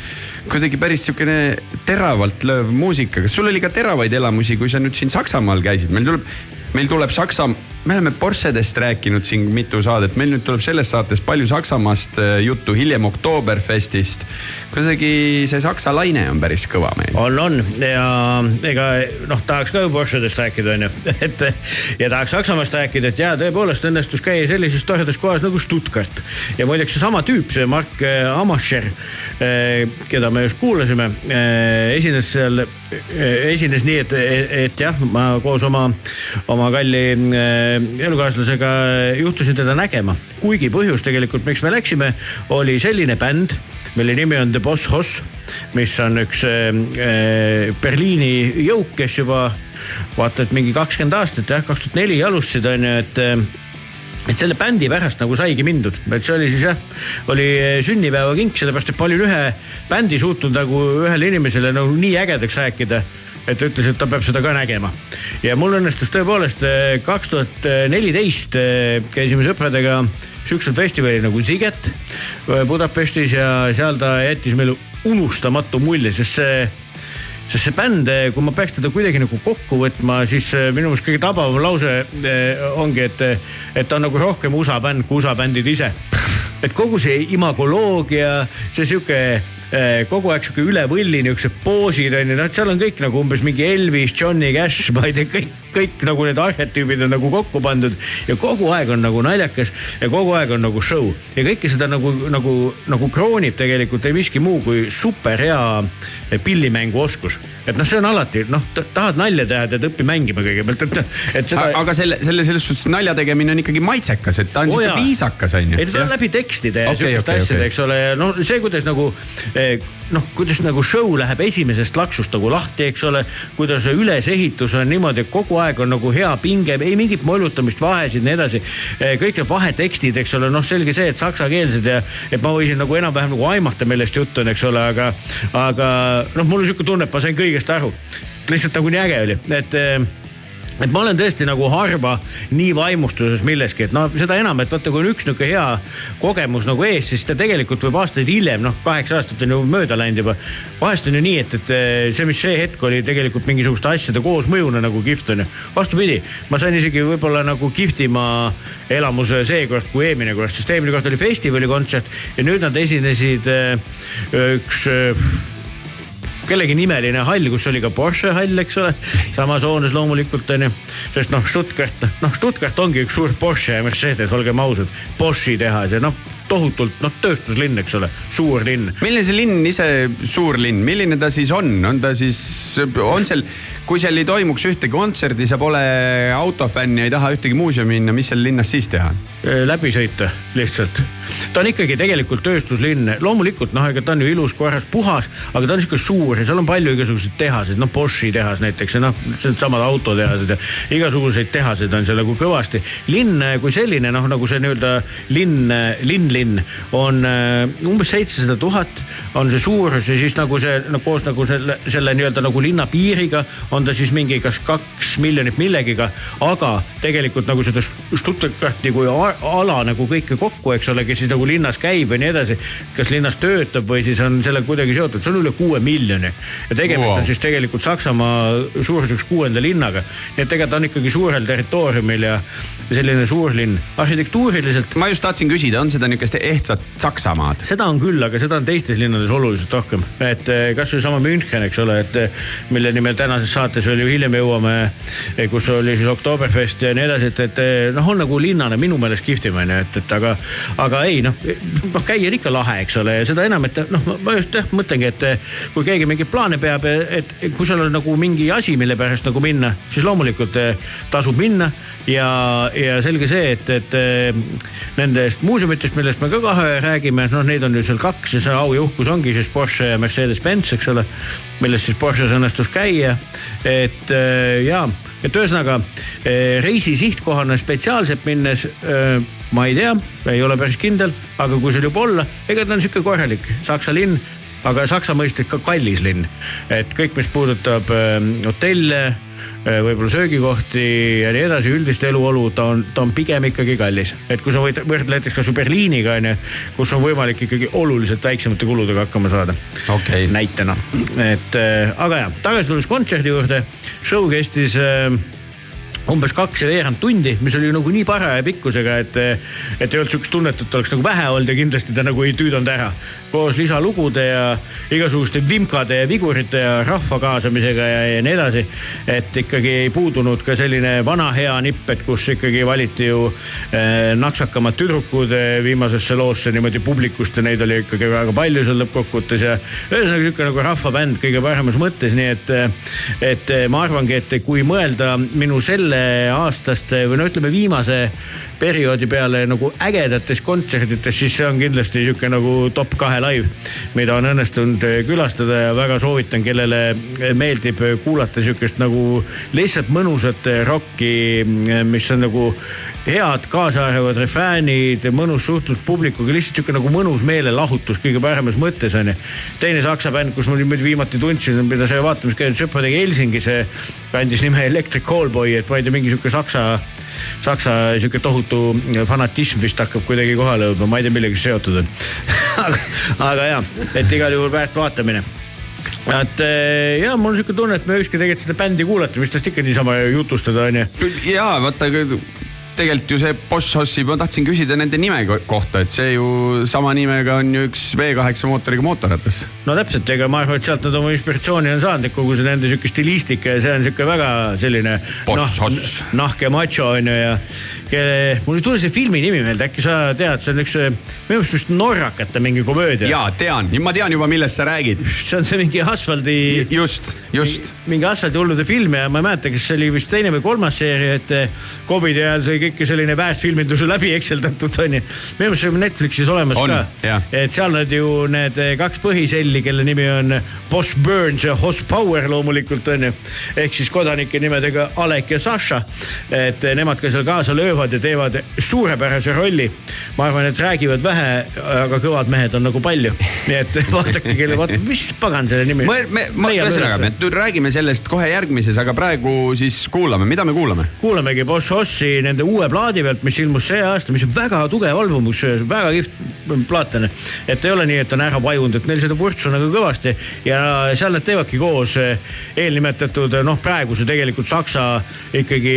Speaker 1: kuidagi päris sihukene teravalt lööv muusika. kas sul oli ka teravaid elamusi, kui sa nüüd siin Saksamaal käisid? meil tuleb, meil tuleb Saksa, me oleme Porschedest rääkinud siin mitu saadet, meil nüüd tuleb selles saates palju Saksamaast äh, juttu, hiljem Oktoberfestist. kuidagi see saksa laine on päris kõva meil.
Speaker 2: On, on ja ega noh, tahaks ka ju Porschedest rääkida, onju, et ja tahaks Saksamaast rääkida, et jaa, tõepoolest õnnestus käia sellises toredas kohas nagu Stuttgart. ja muideks seesama tüüp, see Mark äh, Amascher, keda me just kuulasime, esines seal, esines nii, et, et jah, ma koos oma, oma kalli äh, elukaaslasega juhtusin teda nägema. kuigi põhjus tegelikult, miks me läksime, oli selline bänd mille nimi on The Boss Hoss, mis on üks äh, äh, Berliini jõuk, kes juba vaata et mingi kakskümmend aastat jah, kaks tuhat neli alustasid on ju, et äh, et selle bändi pärast nagu saigi mindud, et see oli siis jah, oli sünnipäevakink, sellepärast et ma olin ühe bändi suutnud nagu ühele inimesele nagu nii ägedaks rääkida et ta ütles, et ta peab seda ka nägema. ja mul õnnestus tõepoolest kaks tuhat neliteist käisime sõpradega sihukesel festivalil nagu Ziget Budapestis ja seal ta jättis meile unustamatu mulje, sest see sest see bänd, kui ma peaks teda kuidagi nagu kokku võtma, siis minu meelest kõige tabavam lause ongi, et, et ta on nagu rohkem USA bänd kui USA bändid ise. et kogu see imagoloogia, see sihuke kogu aeg sihuke üle võlli niuksed poosid on ju, noh, et seal on kõik nagu umbes mingi Elvis, Johnny Cash, ma ei tea, kõik, kõik nagu need arhetüübid on nagu kokku pandud ja kogu aeg on nagu naljakas ja kogu aeg on nagu show ja kõike seda nagu, nagu, nagu kroonib tegelikult ei miski muu kui super hea pillimänguoskus. et noh, see on alati noh, tahad nalja teha, tead õpi mängima kõigepealt, et, et seda.
Speaker 1: aga selle, selle selles suhtes nalja tegemine on ikkagi maitsekas, et ta on
Speaker 2: Oo
Speaker 1: sihuke viisakas on ju.
Speaker 2: ei, ta on läbi tekstide ja okay, sihukeste
Speaker 1: okei,
Speaker 2: asjade okay. eks ole, noh, see, kuidas nagu eh, noh, kuidas nagu show läheb esimesest laksust nagu lahti, eks ole. kuidas ülesehitus on niimoodi, et kogu aeg on nagu hea pinge, ei mingit mollutamist, vahesid, nii edasi. kõik need vahetekstid, eks ole, noh, selge see, et saksakeelsed ja et ma võisin nagu enam-vähem nagu aimata, millest jutt on, eks ole, aga, aga noh, mul on sihuke tunne, et ma sain kõigest aru. lihtsalt nagu nii äge oli, et eh, et ma olen tõesti nagu harva nii vaimustuses milleski, et noh, seda enam, et vaata, kui on üks nihuke hea kogemus nagu ees, siis ta tegelikult võib aastaid hiljem, noh, kaheksa aastat on ju mööda läinud juba. vahest on ju nii, et, et eh, see, mis see hetk oli tegelikult mingisuguste asjade koosmõjuna nagu kihvt on ju. vastupidi, ma sain isegi võib-olla nagu kihvtima elamuse seekord kui eelmine kord, sest eelmine kord oli festivalikontsert ja nüüd nad esinesid eh, üks eh, kellegi nimeline hall, kus oli ka Porsche hall, eks ole, samas hoones loomulikult onju. sest noh, Stuttgart, noh Stuttgart ongi üks suur Porsche ja Mercedes, olgem ausad, Boschi tehas ja noh, tohutult noh, tööstuslinn, eks ole, suur linn.
Speaker 1: milline see linn ise, suur linn, milline ta siis on, on ta siis, on seal, kui seal ei toimuks ühtegi kontserdi, sa pole autofänn ja ei taha ühtegi muuseumi minna, mis seal linnas siis teha?
Speaker 2: läbi sõita lihtsalt. ta on ikkagi tegelikult tööstuslinn, loomulikult noh, ega ta on ju ilus, korras, puhas, aga ta on sihuke suur ja seal on palju igasuguseid tehaseid, noh Boschi tehas näiteks ja noh, needsamad autotehased ja igasuguseid tehaseid on seal nagu kõvasti. linn kui selline noh, nagu see nii-öelda linn, linn, linn on äh, umbes seitsesada tuhat on see suurus ja siis nagu see no, koos nagu selle, selle nii-öelda nagu linna piiriga on ta siis mingi kas kaks miljonit millegiga, aga tegelikult nagu seda Stuttgarti kui ala nagu kõike kokku, eks ole, kes siis nagu linnas käib või nii edasi. kas linnas töötab või siis on sellega kuidagi seotud, see on üle kuue miljoni. ja tegemist wow. On siis tegelikult Saksamaa suuruseks kuuenda linnaga. nii et tegelikult ta on ikkagi suurel territooriumil ja selline suurlinn. arhitektuuriliselt
Speaker 1: ma just tahtsin küsida, on seda niisugust ehtsat Saksamaad?
Speaker 2: seda on küll, aga seda on teistes linnades oluliselt rohkem, et eh, kasvõi sama München, eks ole, et eh, mille nimel tänases saates veel ju hiljem jõuame, kus oli siis Oktoberfest ja nii edasi, et, et eh, noh, on nagu linnana minu meelest kihvtim on ju, et, et aga, aga ei noh, noh käia on ikka lahe, eks ole, ja seda enam, et noh, ma just jah mõtlengi, et kui keegi mingeid plaane peab, et kui sul on nagu mingi asi, mille pärast nagu minna, siis loomulikult eh, tasub minna ja, ja selge see, et, et eh, nendest muuseumitest, millest me ka kohe räägime, noh, neid on ju seal kaks ja see au ja uhkus ongi siis Porsche ja Mercedes-Benz, eks ole. milles siis Porsches õnnestus käia, et äh, ja, et ühesõnaga äh, reisi sihtkohana spetsiaalselt minnes äh, ma ei tea, ei ole päris kindel, aga kui seal juba olla, ega ta on sihuke korralik Saksa linn aga Saksa mõistes ka kallis linn. et kõik, mis puudutab hotelle võib-olla söögikohti ja nii edasi, üldist eluolu, ta on, ta on pigem ikkagi kallis. et kui sa võid võrdle näiteks kasvõi Berliiniga onju, kus on võimalik ikkagi oluliselt väiksemate kuludega hakkama saada.
Speaker 1: Okei.
Speaker 2: näitena, et äh, aga jah, tagasi tulles kontserdi juurde, show kestis äh, umbes kaks ja veerand tundi, mis oli nagu nii paraja pikkusega, et, et ei olnud sihukest tunnet, et oleks nagu vähe olnud ja kindlasti ta nagu ei tüüdanud ära. Koos lisalugude ja igasuguste vimkade ja vigurite ja rahva kaasamisega ja, ja nii edasi. et ikkagi ei puudunud ka selline vana hea nipp, et kus ikkagi valiti ju eh, naksakamad tüdrukud eh, viimasesse loosse niimoodi publikust ja neid oli ikkagi väga palju seal lõppkokkuvõttes ja ühesõnaga sihuke nagu rahvabänd kõige paremas mõttes, nii et, et ma arvangi, et kui mõelda minu selle selleaastaste või no ütleme, viimase perioodi peale nagu ägedates kontserdites, siis see on kindlasti sihuke nagu top kahe live, mida on õnnestunud külastada ja väga soovitan, kellele meeldib kuulata sihukest nagu lihtsalt mõnusat rokki, mis on nagu head kaasaarvad refräänid, mõnus suhtlus publikuga, lihtsalt sihuke nagu mõnus meelelahutus kõige paremas mõttes onju. teine saksa bänd, kus ma nüüd viimati tundsin, mida sai vaatamas käinud sõpradega Helsingis, kandis nime Electric Callboy, et ma ei tea, mingi sihuke saksa saksa sihuke tohutu fanatism vist hakkab kuidagi kohale jõudma, ma ei tea, millega see seotud on aga, aga ja, et igal juhul väärt vaatamine et eh, ja mul on sihuke tunne, et me võikski tegelikult seda bändi kuulata, mis tast ikka niisama jutustada onju.
Speaker 1: ja vaata tegelikult ju see Bosch Hossi, ma tahtsin küsida nende nime ko- kohta, et see ju sama nimega on ju üks V8 mootoriga mootorratas.
Speaker 2: no täpselt, ega ma arvan, et sealt nad oma inspiratsiooni on saanud, et kogu see nende sihuke stilistika ja see on sihuke väga selline.
Speaker 1: Boss Hoss.
Speaker 2: nahke macho on ju ja kelle, mul ei tule see filmi nimi meelde, äkki sa tead, see on üks, minu meelest vist norrakate mingi komöödia.
Speaker 1: ja tean, ma tean juba, millest sa räägid.
Speaker 2: see on see mingi asfaldi.
Speaker 1: just, just.
Speaker 2: mingi asfaldihullude film ja ma ei mäleta, kas see oli vist teine või kolmas seeria, et eh, Covidi ajal sai kõik selline väärtfilmindus läbi ekseldatud onju. minu meelest see on Netflixis olemas
Speaker 1: On,
Speaker 2: ka. et seal nad ju need eh, kaks põhiselli, kelle nimi on Boss Burns ja Hoss Power loomulikult onju. ehk siis kodanike nimedega Alek ja Saša. et eh, nemad ka seal kaasa löövad ja teevad suurepärase rolli. ma arvan, et räägivad vähe, aga kõvad mehed on nagu palju. nii et vaadake, kelle, vaata, mis pagan selle nimi.
Speaker 1: me, me, me, ühesõnaga, me nüüd räägime sellest kohe järgmises, aga praegu siis kuulame, mida me kuulame?
Speaker 2: kuulamegi Boss Hossi nende uue plaadi pealt, mis ilmus see aasta, mis on väga tugev album, kusjuures väga kihvt plaat on. et ei ole nii, et on ära vajunud, et neil seda vürtsu nagu kõvasti ja seal nad teevadki koos eh, eelnimetatud noh, praeguse tegelikult saksa ikkagi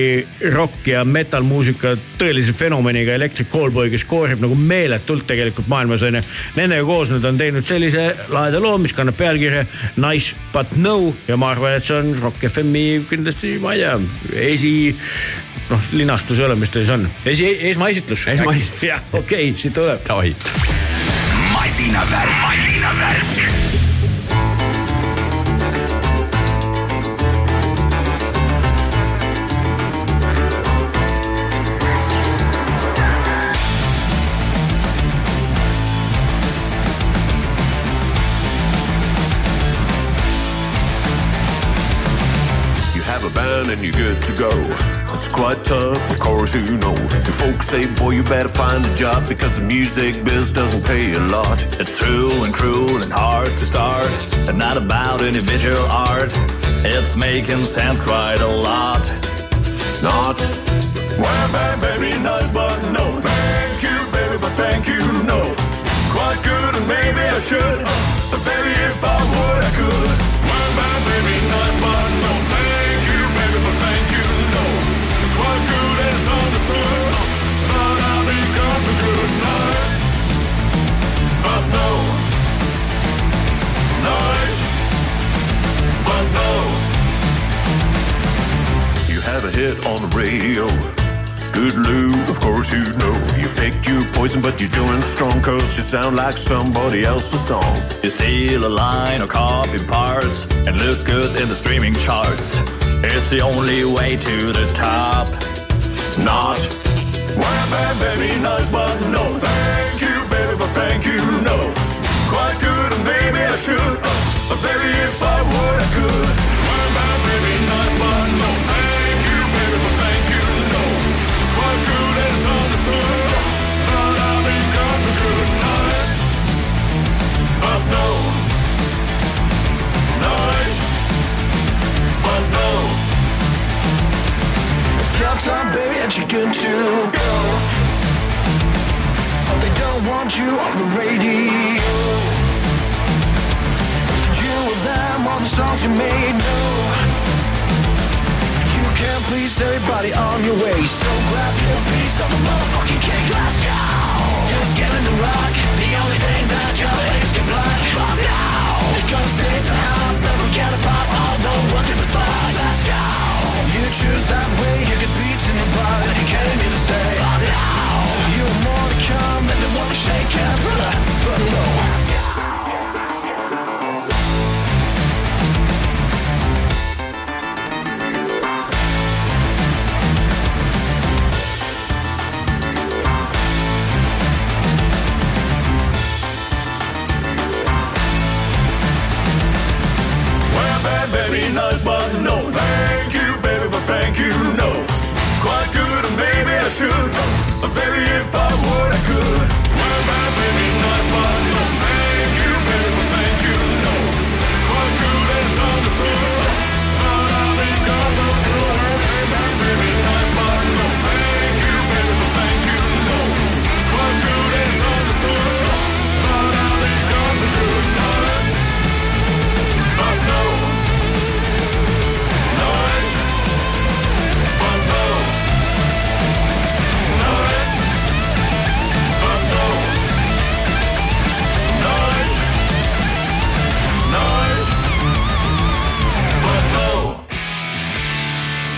Speaker 2: rock ja metal muusika tõelise fenomeniga Electric Callboy, kes koorib nagu meeletult tegelikult maailmas onju. Nendega koos nad on teinud sellise laheda loo, mis kannab pealkirja Nice but no ja ma arvan, et see on Rock FM-i kindlasti, ma ei tea, esi noh, linastus ei ole, mis ta siis on, esi, esmaesitlus.
Speaker 1: Esmaesitlus.
Speaker 2: jah, okei okay,, siit tuleb.
Speaker 1: Davai.
Speaker 4: masinavärk, masinavärk.
Speaker 5: You have a band and you're good to go. It's quite tough, of course, you know. Your folks say, boy, you better find a job because the music biz doesn't pay a lot.
Speaker 6: It's true and cruel and hard to start, and not about individual art. It's making sense quite a lot.
Speaker 5: Not.
Speaker 6: Well, bad baby, nice, but no. Thank you, baby, but thank you, no. Quite good, and maybe I should. But baby, if I would, I could. Well, bad baby, nice, but no. But I leave come for good nice But noise But no
Speaker 5: you're doing strong cause you sound like somebody else's song.
Speaker 6: You steal a line or copy parts and look good in the streaming charts. It's the only way to the top.
Speaker 5: Not.
Speaker 6: Well, bad baby, nice, but no. Thank you, baby, but thank you, no. Quite good, and maybe I should. Uh, but baby, if I would, I could.
Speaker 7: Your time, baby, and you're good to go. They don't want you on the radio. So you with them all the songs you made, no. You can't please everybody on your way. So grab your piece of the motherfucking cake, let's go. Just get in the rock. The only thing that your But now, it's gonna hot. Never forget about all the work you've. Let's go. You choose that way, you you came here to stay. You're more to come than to shake hands. But no.
Speaker 6: you know quite good, and maybe I should. But baby, if I would, I could. Well, my baby, nice body.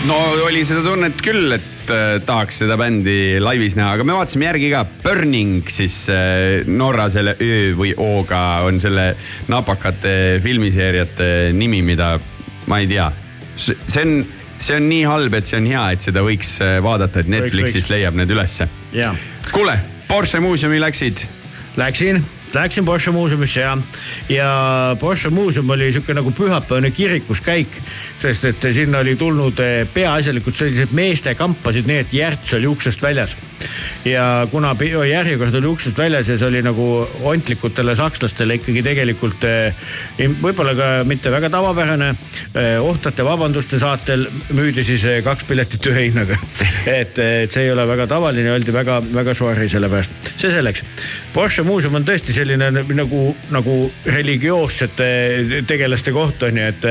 Speaker 1: Oli seda tunnet küll, et äh, tahaks seda bändi laivis näha, aga me vaatasime järgi ka. Burning siis äh, Norra selle Ö või O-ga on selle napakate filmiseeriate nimi, mida ma ei tea. see on, see on nii halb, et see on hea, et seda võiks äh, vaadata, et Netflixis leiab need ülesse.
Speaker 2: ja
Speaker 1: kuule, Porsche muuseumi läksid
Speaker 2: läksin, läksin Porsche muuseumisse ja, ja Porsche muuseum oli sihuke nagu pühapäevane kirikuskäik, sest et sinna oli tulnud eh, peaasjalikult sellised meeste kampasid, nii et Järts oli uksest väljas. ja kuna järjekord oli uksest väljas ja see oli nagu ontlikutele sakslastele ikkagi tegelikult eh, võib-olla ka mitte väga tavapärane, ohtrate vabanduste saatel müüdi siis eh, kaks piletit ühe hinnaga. et, et see ei ole väga tavaline, öeldi väga-väga sorry selle pärast, see selleks. Porsche muuseum on tõesti selline nagu, nagu religioossete tegelaste koht on ju, et,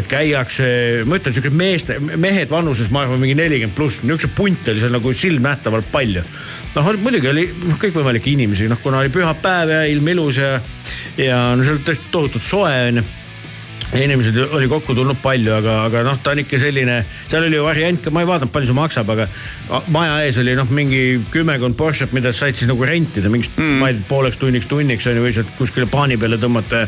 Speaker 2: et käiakse, ma ütlen siuksed meeste, mehed vanuses, ma arvan, mingi nelikümmend pluss, niisuguse punte oli seal nagu silmnähtavalt palju. noh, muidugi oli kõikvõimalikke inimesi, noh kuna oli pühapäev ja ilm ilus ja, ja no seal tõesti tohutult soe on ju inimesed oli kokku tulnud palju, aga, aga noh, ta on ikka selline, seal oli ju variant ka, ma ei vaadanud, palju see maksab, aga maja ees oli noh, mingi kümmekond Porsche't, mida said siis nagu rentida mingist mm., ma ei tea, pooleks tunniks, tunniks on ju, või sealt kuskile paani peale tõmmata.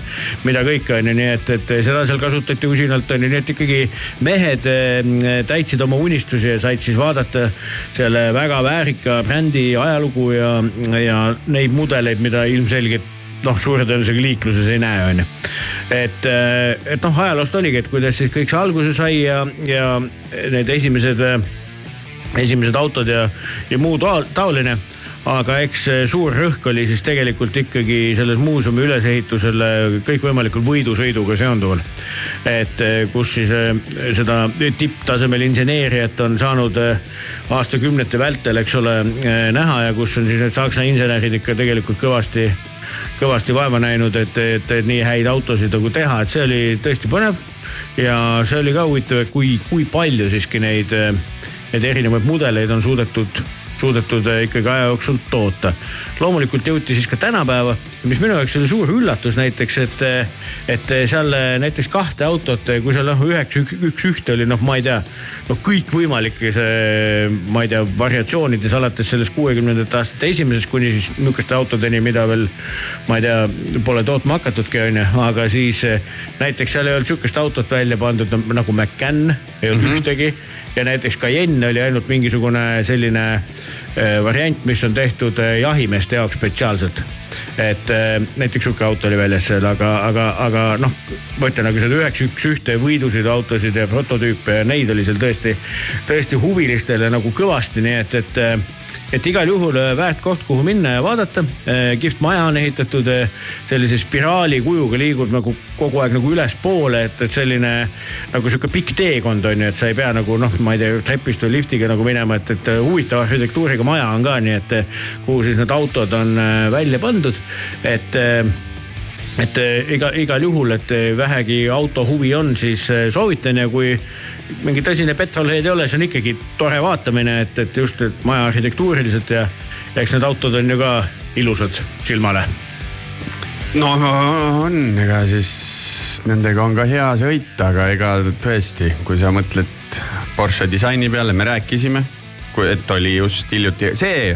Speaker 2: mida kõike on ju, nii et, et seda seal kasutati usinalt on ju, nii et ikkagi mehed eh, täitsid oma unistusi ja said siis vaadata selle väga väärika brändi ajalugu ja, ja neid mudeleid, mida ilmselgelt noh, suure tõenäosusega liikluses ei näe, onju. et, et noh, ajaloost oligi, et kuidas siis kõik see alguse sai ja, ja need esimesed, esimesed autod ja, ja muu taol- taoline. aga eks suur rõhk oli siis tegelikult ikkagi selles muuseumi ülesehitusele kõikvõimalikul võidusõiduga seonduval. et kus siis seda tipptasemel inseneeriat on saanud aastakümnete vältel, eks ole, näha ja kus on siis need saksa insenerid ikka tegelikult kõvasti kõvasti vaeva näinud, et, et, et nii häid autosid nagu teha, et see oli tõesti põnev. ja see oli ka huvitav, kui, kui palju siiski neid, neid erinevaid mudeleid on suudetud, suudetud eh, ikkagi aja jooksul toota. Loomulikult jõuti siis ka tänapäeva, mis minu jaoks oli suur üllatus näiteks, et, et seal näiteks kahte autot, kui seal noh üheks, üks ühte oli noh, ma ei tea, noh kõikvõimalikes, ma ei tea, variatsioonides alates sellest kuuekümnendate aastate esimesest kuni siis nihukeste autodeni, mida veel ma ei tea, pole tootma hakatudki, onju, aga siis eh, näiteks seal ei olnud sihukest autot välja pandud no, nagu McCann, ei olnud mm -hmm. ühtegi ja näiteks Cayenne oli ainult mingisugune selline variant, mis on tehtud äh, jahimeeste jaoks spetsiaalselt. et äh, näiteks sihuke auto oli väljas seal, aga, aga, aga noh, ma ütlen, aga seal üheks üks ühte võidusõiduautosid ja prototüüpe ja neid oli seal tõesti, tõesti huvilistele nagu kõvasti, nii et, et et igal juhul äh, väärt koht, kuhu minna ja vaadata. kihvt maja on ehitatud äh, sellise spiraali kujuga, liigub nagu kogu aeg nagu ülespoole, et, et selline nagu sihuke pikk teekond on ju, et sa ei pea nagu noh, ma ei tea, trepist või liftiga nagu minema, et, et huvitava arhitektuuriga maja on ka, nii et kuhu siis need autod on äh, välja pandud, et äh, et eh, iga, igal juhul, et eh, vähegi autohuvi on, siis eh, soovitan ja kui mingi tõsine petrolhead ei ole, see on ikkagi tore vaatamine, et, et just, et maja arhitektuuriliselt ja eks need autod on ju ka ilusad silmale.
Speaker 1: no on, ega siis nendega on ka hea sõita, aga ega tõesti, kui sa mõtled Porsche disaini peale, me rääkisime, et oli just hiljuti see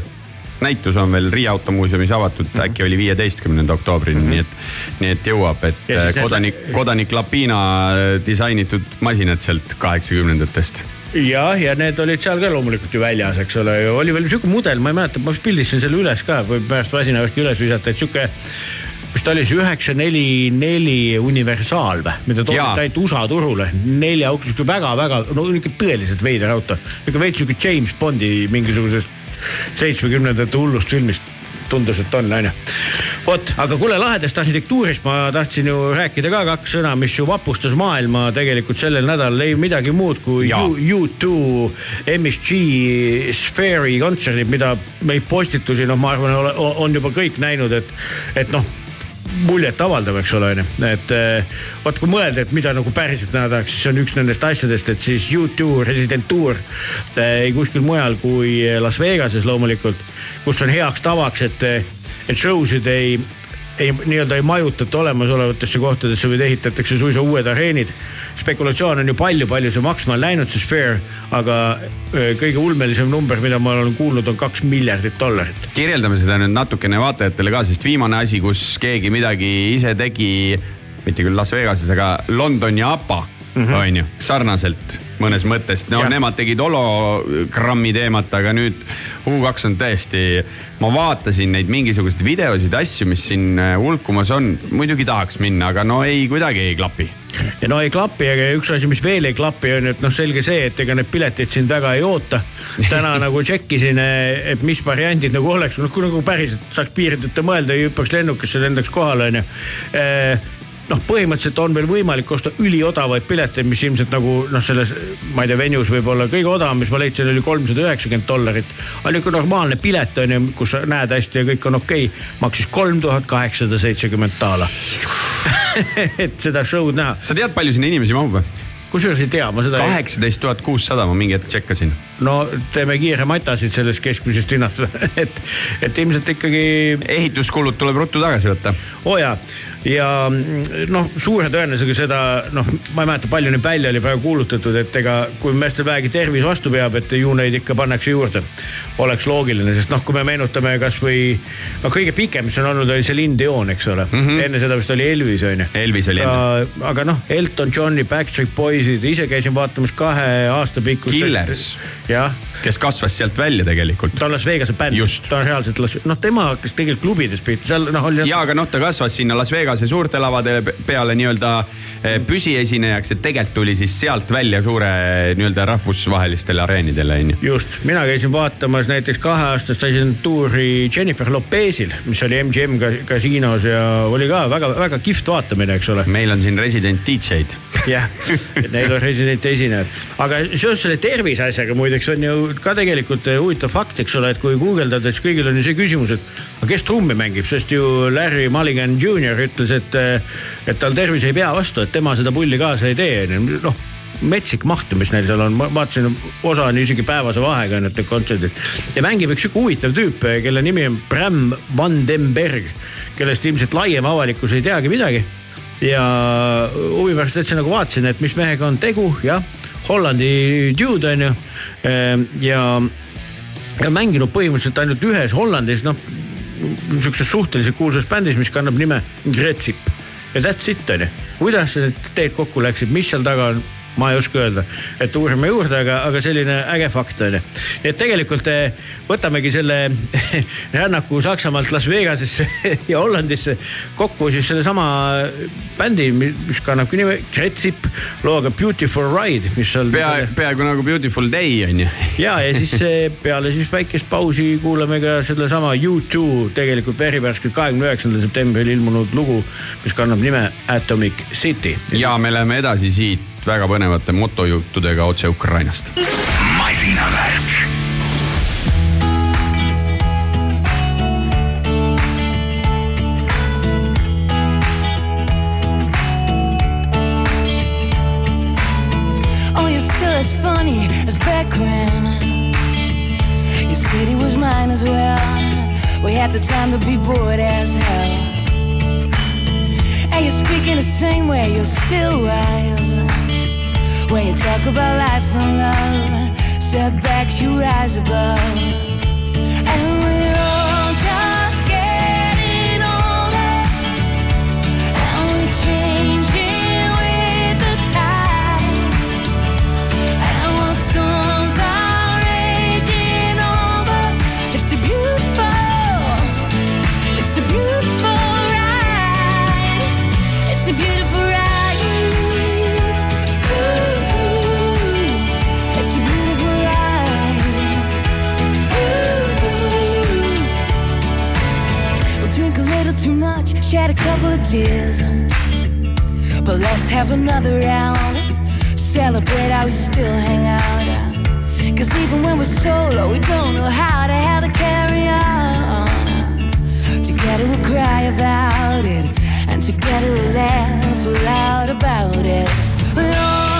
Speaker 1: näitus on veel Riia automuuseumis avatud mm, -hmm. äkki oli viieteistkümnenda oktoobrini mm, -hmm. nii et, nii et jõuab, et
Speaker 2: Ja need-
Speaker 1: kodanik, kodanik Lapina disainitud masinad sealt kaheksakümnendatest
Speaker 2: jah, ja need olid seal ka loomulikult ju väljas, eks ole, oli veel sihuke mudel, ma ei mäleta, ma vist pildistasin selle üles ka, võib pärast masinavärki üles visata, et sihuke mis ta oli siis üheksa, neli, neli universaal või, mida toodi
Speaker 1: Jaa.
Speaker 2: ainult USA turule, nelja auks, sihuke väga-väga, no nihuke tõeliselt veider auto. nihuke veits sihuke James Bondi mingisugusest seitsmekümnendate hullust filmist tundus, et on, onju. vot, aga kuule lahedast arhitektuurist ma tahtsin ju rääkida ka kaks sõna, mis ju vapustas maailma tegelikult sellel nädalal ei midagi muud kui
Speaker 1: Jaa.
Speaker 2: U- U2 MSG Sphere'i kontserdid, mida neid postitusi, noh, ma arvan, on juba kõik näinud, et, et noh muljet avaldav, eks ole, onju, et eh, vot kui mõelda, et mida nagu päriselt näha tahaks, siis see on üks nendest asjadest, et siis U2 residentuur eh, ei kuskil mujal kui Las Vegases loomulikult, kus on heaks tavaks, et, et show sid ei ei, nii-öelda ei majutata olemasolevatesse kohtadesse, vaid ehitatakse suisa uued areenid. spekulatsioon on ju palju, palju see maksma on läinud, see Sphere, aga kõige ulmelisem number, mida ma olen kuulnud, on kaks miljardit dollarit.
Speaker 1: kirjeldame seda nüüd natukene vaatajatele ka, sest viimane asi, kus keegi midagi ise tegi, mitte küll Las Vegases, aga London ja APA. On ju, sarnaselt mõnes mõttes. no ja. nemad tegid hologrammi teemat, aga nüüd U2 on tõesti, ma vaatasin neid mingisuguseid videosid, asju, mis siin äh, hulkumas on. muidugi tahaks minna, aga no ei, kuidagi ei klapi.
Speaker 2: ja no ei klapi, aga üks asi, mis veel ei klapi, on ju, et noh, selge see, et ega need piletid sind väga ei oota. täna nagu tšekkisin, et mis variandid nagu oleks, noh kui nagu päriselt saaks piirideta mõelda ja hüppaks lennukisse, lendaks kohale, on ju noh, põhimõtteliselt on veel võimalik osta üliodavaid pileteid, mis ilmselt nagu noh, selles, ma ei tea, venues võib-olla kõige odavam, mis ma leidsin, oli kolmsada üheksakümmend dollarit. aga niisugune normaalne pilet on ju, kus näed hästi ja kõik on okei okay,, maksis kolm tuhat kaheksasada seitsekümmend daala et seda show'd näha.
Speaker 1: sa tead, palju sinna inimesi mahub või?
Speaker 2: kusjuures ei tea, ma seda ei...
Speaker 1: kaheksateist tuhat kuussada, ma mingi hetk tšekkasin.
Speaker 2: no teeme kiire matasid sellest keskmisest hinnast et, et ilmselt ikkagi.
Speaker 1: ehituskulud tuleb ruttu tagasi võtta.
Speaker 2: oo oh jaa, ja noh, suure tõenäosusega seda noh, ma ei mäleta, palju neid välja oli praegu kuulutatud, et ega kui meestel vähegi tervis vastu peab, et ju neid ikka pannakse juurde. oleks loogiline, sest noh, kui me meenutame kasvõi no kõige pikem, mis on olnud, oli Celine Dion, eks ole mm. -hmm. enne seda vist oli Elvis on ju.
Speaker 1: Elvis oli enne.
Speaker 2: aga noh, Elton Johni, Backstreet Boysid, ise käisin vaatamas kahe aasta pikkust.
Speaker 1: Killers.
Speaker 2: jah
Speaker 1: kes kasvas sealt välja tegelikult.
Speaker 2: ta on Las Vegase bänd, ta on reaalselt Las, noh, tema hakkas tegelikult klubides pihta, seal noh oli.
Speaker 1: ja, aga noh, ta kasvas sinna Las Vegase suurte lavade peale nii-öelda eh, püsiesinejaks, et tegelikult tuli siis sealt välja suure nii-öelda rahvusvahelistele areenidele onju.
Speaker 2: just, mina käisin vaatamas näiteks kaheaastast residentuuri Jennifer Lopezil, mis oli MGM kasiinos ja oli ka väga-väga kihvt vaatamine, eks ole.
Speaker 1: meil on siin resident DJ-d.
Speaker 2: jah, neil on resident esinejad, aga seoses selle tervise asjaga muideks on ju ka tegelikult eh, huvitav fakt, eks ole, et kui guugeldada, siis kõigil on ju see küsimus, et aga kes trummi mängib, sest ju Larry Mulligan Jr ütles, et, eh, et tal tervis ei pea vastu, et tema seda pulli kaasa ei tee, noh metsik maht, mis neil seal on, ma vaatasin, osa on isegi päevase vahega need kontserdid. ja mängib üks sihuke huvitav tüüp, kelle nimi on Bram Van Den Berg, kellest ilmselt laiem avalikkus ei teagi midagi. ja huvi pärast täitsa nagu vaatasin, et mis mehega on tegu, jah, Hollandi dude on ju. ja, ja mänginud põhimõtteliselt ainult ühes Hollandis, noh niisuguses suhteliselt kuulsas bändis, mis kannab nime Gretsip ja that's it on ju. kuidas need teed kokku läksid, mis seal taga on, ma ei oska öelda, et uurime juurde, aga, aga selline äge fakt on ju. nii et tegelikult eh, võtamegi selle rännaku Saksamaalt Las Vegasesse ja Hollandisse kokku siis sellesama bändi, mis kannabki nime Gretsip, looga Beautiful Ride, mis seal.
Speaker 1: pea, peaaegu nagu Beautiful Day on ju.
Speaker 2: ja, ja siis eh, peale siis väikest pausi kuulame ka sedasama U2 tegelikult verivärskelt kahekümne üheksandal septembril ilmunud lugu, mis kannab nime Atomic City.
Speaker 1: ja me läheme edasi siit väga põnevate motojuttudega otse Ukrainast.
Speaker 8: masinavärk
Speaker 7: Oh, you're still as funny as background. Your city was mine as well. We had the time to be bored as hell. And you're speaking the same way, you're still wise. When you talk about life and love, setbacks you rise above. Shed a couple of tears. But let's have another round. Celebrate how we still hang out. Cause even when we're solo, we don't know how the hell to carry on. Together we'll cry about it. And together we'll laugh loud about it.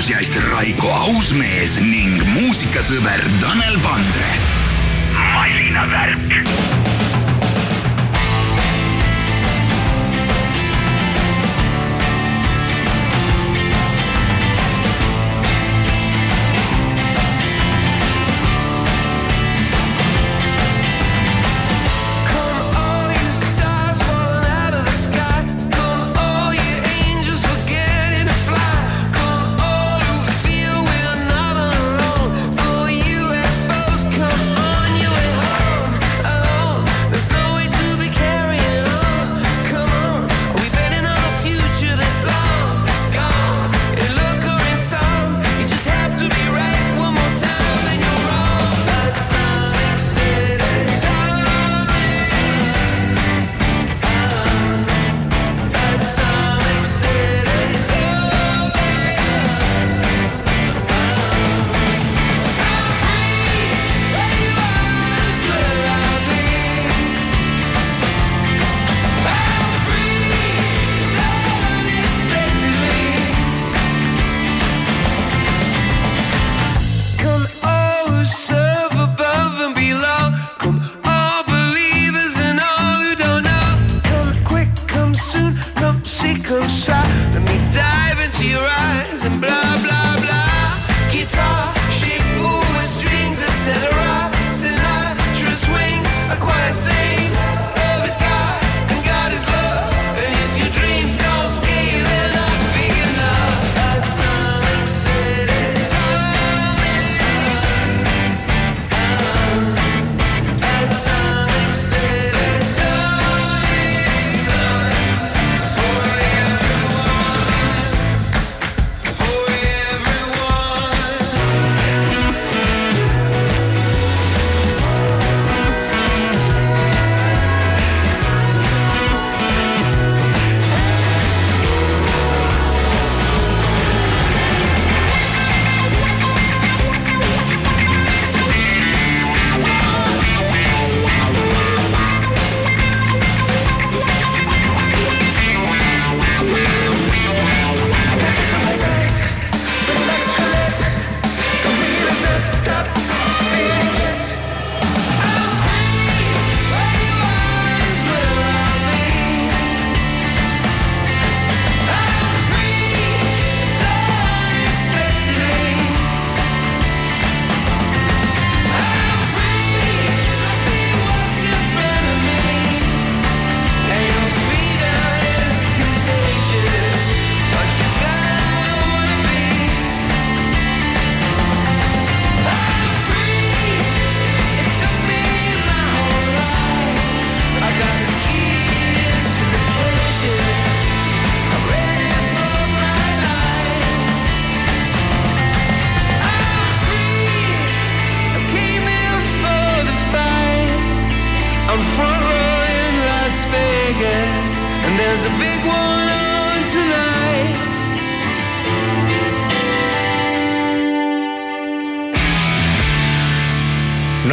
Speaker 4: Autoentusiast Raiko Ausmees ning muusikasõber Tanel Pandre. masinavärk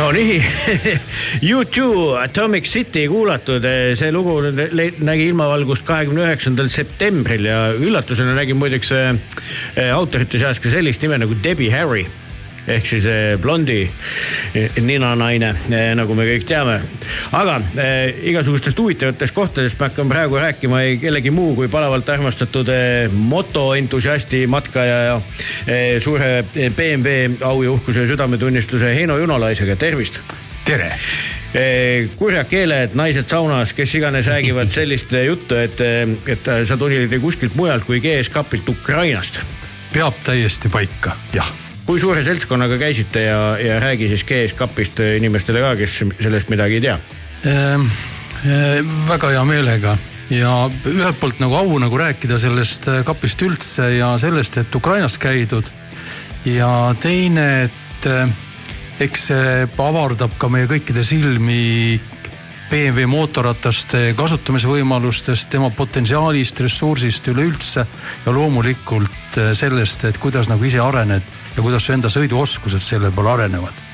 Speaker 9: no
Speaker 2: nii U2 Atomic City kuulatud, see lugu nägi ilmavalgust kahekümne üheksandal septembril ja üllatusena nägin muideks äh, äh, autorite seas ka sellist nime nagu Debbie Harry ehk siis äh, blondi äh, ninanaine, nagu me kõik teame. aga igasugustest huvitavatest kohtadest me hakkame praegu rääkima ei kellegi muu kui palavalt armastatud motoentusiasti, matkaja ja suure BMW au ja uhkuse ja südametunnistuse Heino Junolaisega, tervist.
Speaker 10: tere.
Speaker 2: kurjad keeled, naised saunas, kes iganes räägivad sellist juttu, et, et sa tulid kuskilt mujalt kui GS-kapilt Ukrainast.
Speaker 10: peab täiesti paika, jah.
Speaker 2: Kui suure seltskonnaga käisite ja, ja räägi siis GS-kapist inimestele ka, kes sellest midagi ei tea.
Speaker 10: Ehm, väga hea meelega ja ühelt poolt nagu au nagu rääkida sellest äh, kapist üldse ja sellest, et Ukrainas käidud. ja teine, et äh, eks see avardab ka meie kõikide silmi BMW mootorrataste kasutamise võimalustest, tema potentsiaalist, ressursist üleüldse ja loomulikult äh, sellest, et kuidas nagu ise arened ja kuidas su enda sõiduoskused selle peale arenevad.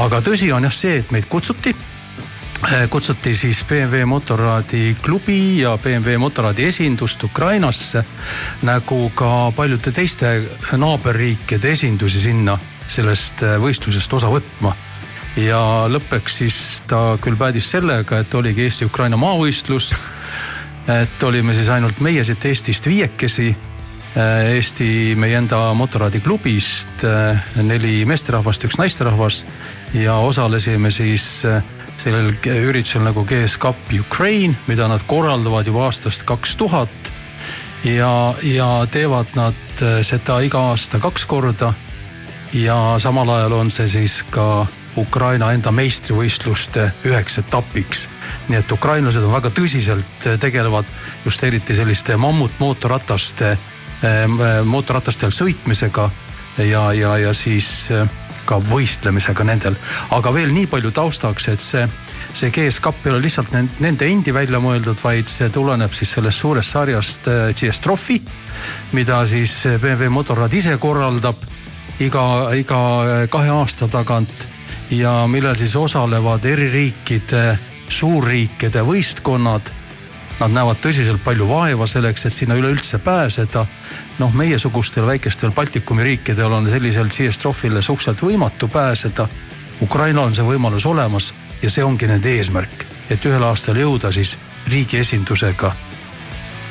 Speaker 10: aga tõsi on jah see, et meid kutsuti eh, kutsuti siis BMW Motorradi klubi ja BMW Motorradi esindust Ukrainasse. nagu ka paljude teiste naaberriikide esindusi sinna sellest eh, võistlusest osa võtma. ja lõppeks siis ta küll päädis sellega, et oligi Eesti-Ukraina maavõistlus. et olime siis ainult meie siit Eestist viiekesi Eesti meie enda Motorradi klubist neli meesterahvast, üks naisterahvas ja osalesime siis äh, sellel üritusel nagu GS Cup Ukraine, mida nad korraldavad juba aastast kaks tuhat. ja, ja teevad nad äh, seda iga aasta kaks korda. ja samal ajal on see siis ka Ukraina enda meistrivõistluste üheks etapiks. nii et ukrainlased on väga tõsiselt äh, tegelevad just eriti selliste mammutmootorrataste, mootorratastel sõitmisega ja, ja, ja siis ka võistlemisega nendel. aga veel nii palju taustaks, et see, see GS Cup ei ole lihtsalt nende endi välja mõeldud, vaid see tuleneb siis sellest suurest sarjast GS Trophy, mida siis BMW Motorrad ise korraldab iga, iga kahe aasta tagant ja millel siis osalevad eri riikide, suurriikide võistkonnad Nad näevad tõsiselt palju vaeva selleks, et sinna üleüldse pääseda. noh, meiesugustel väikestel Baltikumi riikidel on sellisel CS Trophile suhteliselt võimatu pääseda. Ukrainal on see võimalus olemas ja see ongi nende eesmärk, et ühel aastal jõuda siis riigi esindusega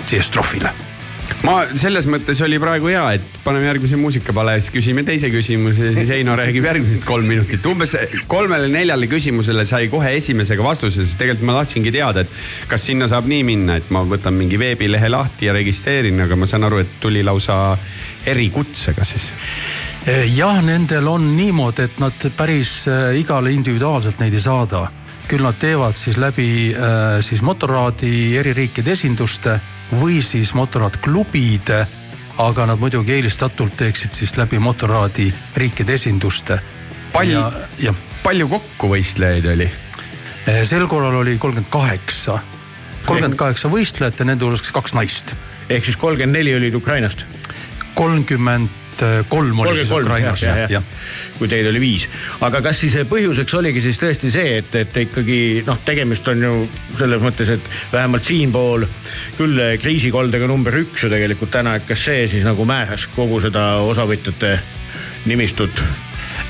Speaker 10: CS Trophile
Speaker 1: ma selles mõttes oli praegu hea, et paneme järgmise muusikapale, siis küsime teise küsimuse siis Heino räägib järgmised kolm minutit. umbes kolmele-neljale küsimusele sai kohe esimesega vastuse, sest tegelikult ma tahtsingi teada, et kas sinna saab nii minna, et ma võtan mingi veebilehe lahti ja registreerin, aga ma saan aru, et tuli lausa erikutsega siis
Speaker 10: jah, nendel on niimoodi, et nad päris äh, igale individuaalselt neid ei saada. küll nad teevad siis läbi äh, siis motorraadi eri riikide esinduste või siis motorraadklubide, aga nad muidugi eelistatult teeksid siis läbi motorraadi riikide esinduste.
Speaker 1: palju, palju kokku võistlejaid oli?
Speaker 10: Eh, sel korral oli kolmkümmend kaheksa, kolmkümmend kaheksa võistlejat ja nende hulgas kaks naist.
Speaker 2: ehk siis kolmkümmend neli olid Ukrainast?
Speaker 10: kolmkümmend kolm oli siis Ukrainas,
Speaker 2: kui teid oli viis. aga kas siis põhjuseks oligi siis tõesti see, et, et ikkagi noh, tegemist on ju selles mõttes, et vähemalt siinpool küll kriisikoldega number üks ju tegelikult täna, et kas see siis nagu määras kogu seda osavõtjate nimistut?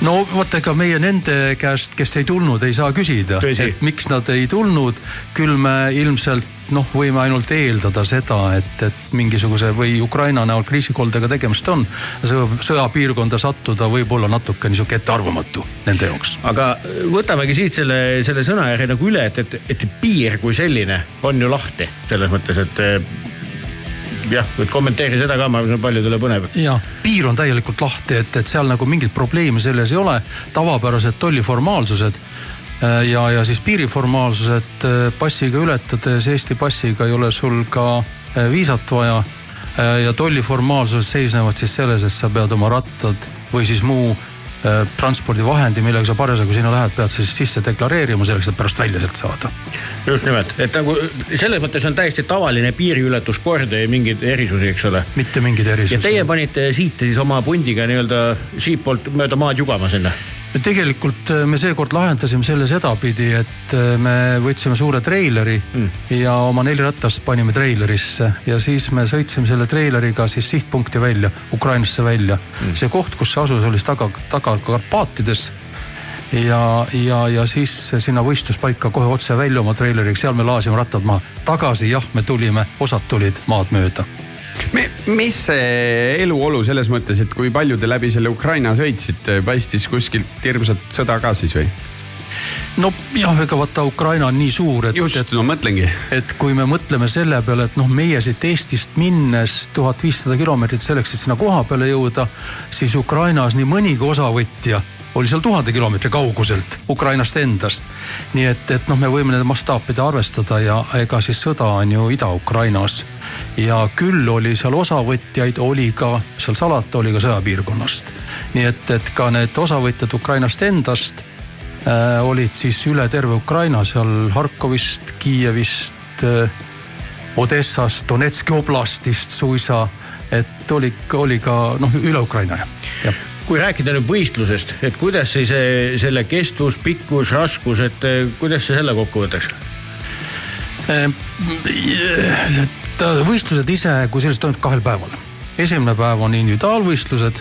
Speaker 10: No vot, ega meie nende käest, kes ei tulnud, ei saa küsida, et miks nad ei tulnud. küll me ilmselt noh, võime ainult eeldada seda, et, et mingisuguse või Ukraina näol kriisikoldega tegemist on. sõjapiirkonda sattuda võib olla natuke niisugune ettearvamatu nende jaoks.
Speaker 2: aga võtamegi siit selle, selle sõnajärje nagu üle, et, et, et piir kui selline on ju lahti selles mõttes, et jah, et kommenteeri seda ka, ma arvan, see on paljudele põnev.
Speaker 10: ja piir on täielikult lahti, et, et seal nagu mingit probleemi selles ei ole. tavapärased tolliformaalsused Äh, ja, ja siis piiriformaalsused äh, passiga ületades, Eesti passiga ei ole sul ka äh, viisat vaja. ja tolliformaalsused seisnevad siis selles, et sa pead oma rattad või siis muu transpordivahendi, millega sa parasjagu sinna lähed, pead siis sisse deklareerima selleks, et pärast välja sealt saada.
Speaker 2: just nimelt, et nagu selles mõttes on täiesti tavaline piiriületuskord ja mingeid erisusi, eks ole.
Speaker 10: mitte mingeid erisusi.
Speaker 2: ja teie panite siit siis oma pundiga nii-öelda siitpoolt mööda maad jugama sinna
Speaker 10: tegelikult äh, me seekord lahendasime selle sedapidi, et äh, me võtsime suure treileri mm. ja oma neli ratast panime treilerisse ja siis me sõitsime selle treileriga siis sihtpunkti välja, Ukrainasse välja mm.. see koht, kus see asus, oli taga, taga Karpaatides ja, ja, ja siis sinna võistluspaika kohe otse välja oma treileriga, seal me laasime rattad maha. tagasi jah, me tulime, osad tulid maad mööda
Speaker 1: mis see eluolu selles mõttes, et kui palju te läbi selle Ukraina sõitsite, paistis kuskilt hirmsat sõda ka siis või?
Speaker 10: nojah, ega vaata Ukraina on nii suur, et.
Speaker 1: just, no mõtlengi.
Speaker 10: et kui me mõtleme selle peale, et noh, meie siit Eestist minnes tuhat viissada kilomeetrit selleks, et sinna koha peale jõuda, siis Ukrainas nii mõnigi osavõtja oli seal tuhande kilomeetri kauguselt Ukrainast endast. nii et, et noh, me võime nende mastaapide arvestada ja ega siis sõda on ju Ida-Ukrainas. ja küll oli seal osavõtjaid, oli ka, seal salata, oli ka sõjapiirkonnast. nii et, et ka need osavõtjad Ukrainast endast äh, olid siis üle terve Ukraina, seal Harkovist, Kiievist äh,, Odessast, Donetski oblastist suisa et oli, oli ka noh, üle Ukraina jah
Speaker 2: kui rääkida nüüd võistlusest, et kuidas siis eh, selle kestvus, pikkus, raskus, et eh, kuidas sa selle kokku võtaks?
Speaker 10: et võistlused ise kui sellised toimuvad kahel päeval. esimene päev on individuaalvõistlused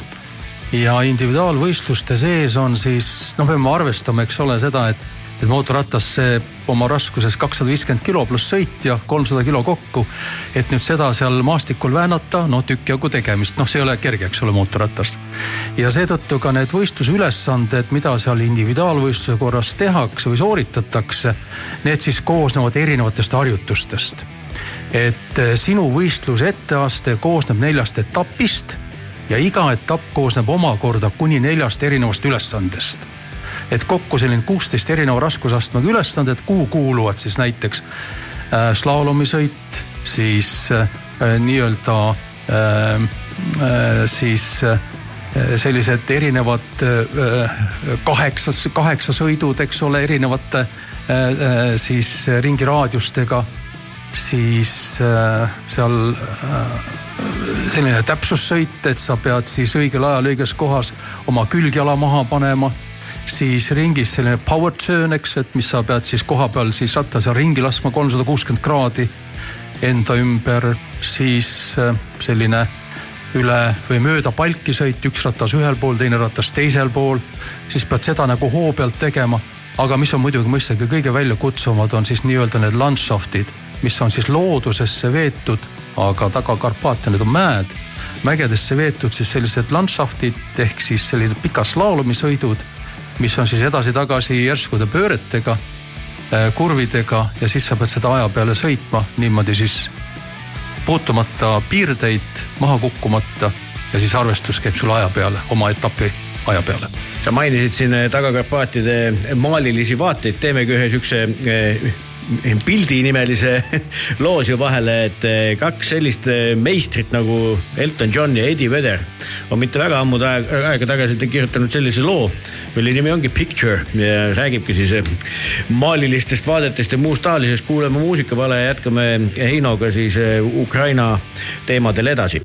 Speaker 10: ja individuaalvõistluste sees on siis, noh, peame arvestama, eks ole, seda, et, et mootorratas see oma raskuses kakssada viiskümmend kilo pluss sõit ja kolmsada kilo kokku. et nüüd seda seal maastikul väänata, no tükk jagu tegemist, noh, see ei ole kerge, eks ole, mootorratas. ja seetõttu ka need võistlusülesanded, mida seal individuaalvõistluse korras tehakse või sooritatakse, need siis koosnevad erinevatest harjutustest et eh, sinu võistluse etteaste koosneb neljast etapist ja iga etapp koosneb omakorda kuni neljast erinevast ülesandest. Et kokku selline kuusteist erineva raskusastmega ülesanded, kuhu kuuluvad siis näiteks äh, slaalomisõit, siis äh, nii-öelda äh, äh, siis äh, sellised erinevad äh, kaheksas, kaheksasõidud, eks ole, erinevate äh, äh, siis ringiraadiustega siis äh, seal äh, selline täpsussõit, et sa pead siis õigel ajal õiges kohas oma külgjala maha panema. Siis ringis selline power turn, eks, et mis sa pead siis koha peal siis rattas ja ringi laskma kolmsada kuuskümmend kraadi enda ümber, siis äh, selline üle või mööda palki sõit, üks ratas ühel pool, teine ratas teisel pool, siis pead seda nagu hoo pealt tegema. aga mis on muidugi mõistagi kõige väljakutsuvamad, on siis nii-öelda need landšaftid, mis on siis loodusesse veetud, aga taga Karpaatianid on mäed, mägedesse veetud siis sellised landšaftid ehk siis sellised pikad slaalomisõidud, mis on siis edasi-tagasi järskude pööretega, äh, kurvidega ja siis sa pead seda aja peale sõitma niimoodi siis puutumata piirdeid, maha kukkumata ja siis arvestus käib sul aja peale, oma etapi aja peale.
Speaker 2: sa mainisid siin Taga-Karpaatide maalilisi vaateid, teemegi ühe siukse eh, pildinimelise loo siia vahele, et eh, kaks sellist eh, meistrit nagu Elton John ja Eddie Vedder on mitte väga ammu aega, aega tagasi kirjutanud sellise loo, mille nimi ongi Picture ja räägibki siis eh, maalilistest vaadetest ja muust taolisest. kuulame muusikavale ja jätkame Heinoga siis Ukraina teemadel edasi.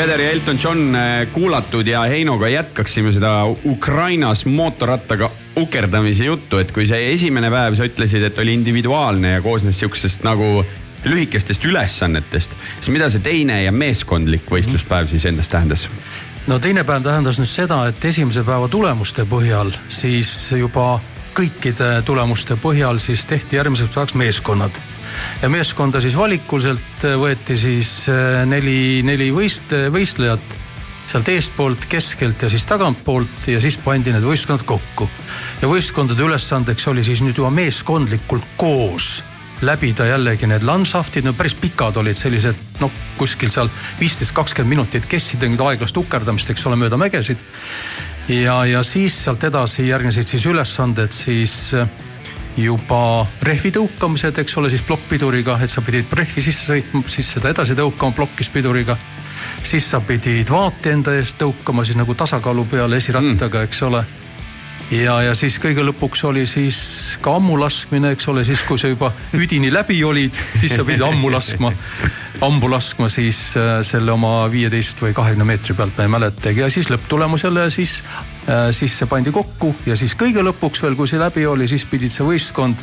Speaker 1: Vedder ja Elton John äh, kuulatud ja Heinoga jätkaksime seda Ukrainas mootorrattaga ukerdamise juttu, et kui see esimene päev sa ütlesid, et oli individuaalne ja koosnes sihukesest nagu lühikestest ülesannetest, siis mida see teine ja meeskondlik võistluspäev siis endast tähendas?
Speaker 10: no teine päev tähendas nüüd seda, et esimese päeva tulemuste põhjal siis juba kõikide tulemuste põhjal siis tehti järgmiseks päevaks meeskonnad. Ja meeskonda siis valikuliselt võeti siis äh, neli, neli võist-, võistlejat sealt eestpoolt, keskelt ja siis tagantpoolt ja siis pandi need võistkonnad kokku. ja võistkondade ülesandeks oli siis nüüd juba meeskondlikult koos läbida jällegi need landšaftid, no päris pikad olid sellised noh, kuskil seal viisteist, kakskümmend minutit kestsid nüüd aeglast ukerdamist, eks ole, mööda mägesid. ja, ja siis sealt edasi järgnesid siis ülesanded siis äh, juba rehvi tõukamised, eks ole, siis plokkpiduriga, et sa pidid rehvi sisse sõitma, siis seda edasi tõukama plokkis piduriga. siis sa pidid vaate enda eest tõukama siis nagu tasakaalu peale esirattaga, eks ole. Ja, ja siis kõige lõpuks oli siis ka ammulaskmine, eks ole, siis kui sa juba üdini läbi olid, siis sa pidid ammu laskma, ammu laskma siis äh, selle oma viieteist või kahekümne meetri pealt, ma ei mäletagi ja siis lõpptulemus jälle siis siis see pandi kokku ja siis kõige lõpuks veel, kui see läbi oli, siis pidid see võistkond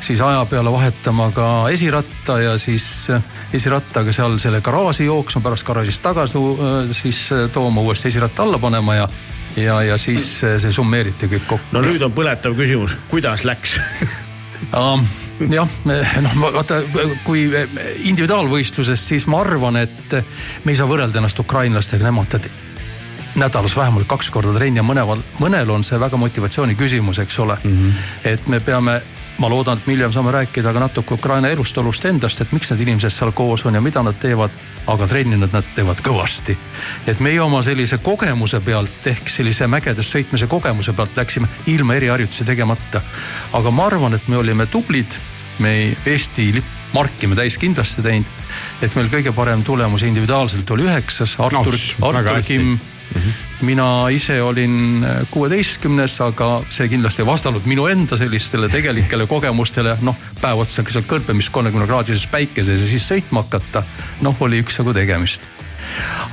Speaker 10: siis aja peale vahetama ka esiratta ja siis äh, esirattaga seal selle garaaži jooksma, pärast garaažist tagasi äh, siis äh, tooma, uuesti esiratta alla panema ja ja, ja siis äh, see summeeriti kõik kokku.
Speaker 2: no nüüd on põletav küsimus, kuidas läks
Speaker 10: Um, jah, noh vaata, kui individuaalvõistluses, siis ma arvan, et me ei saa võrrelda ennast ukrainlastega, nemad tead nädalas vähemalt kaks korda trenni ja mõneval, mõnel on see väga motivatsiooni küsimus, eks ole mm. -hmm. et me peame, ma loodan, et me hiljem saame rääkida ka natuke Ukraina elust, olust endast, et miks need inimesed seal koos on ja mida nad teevad. aga trenninud nad teevad kõvasti. et meie oma sellise kogemuse pealt ehk sellise mägedes sõitmise kogemuse pealt läksime ilma eriharjutusi tegemata. aga ma arvan, et me olime tublid, me Eesti lipp marki me täis kindlasti teinud. et meil kõige parem tulemus individuaalselt oli üheksas, Artur
Speaker 1: No,
Speaker 10: no,
Speaker 1: väga Hästi.
Speaker 10: Kimm mina ise olin kuueteistkümnes, aga see kindlasti ei vastanud minu enda sellistele tegelikele kogemustele, noh päev otsa seal kõrbemis kolmekümne kraadises päikeses ja siis sõitma hakata. noh, oli üksjagu tegemist.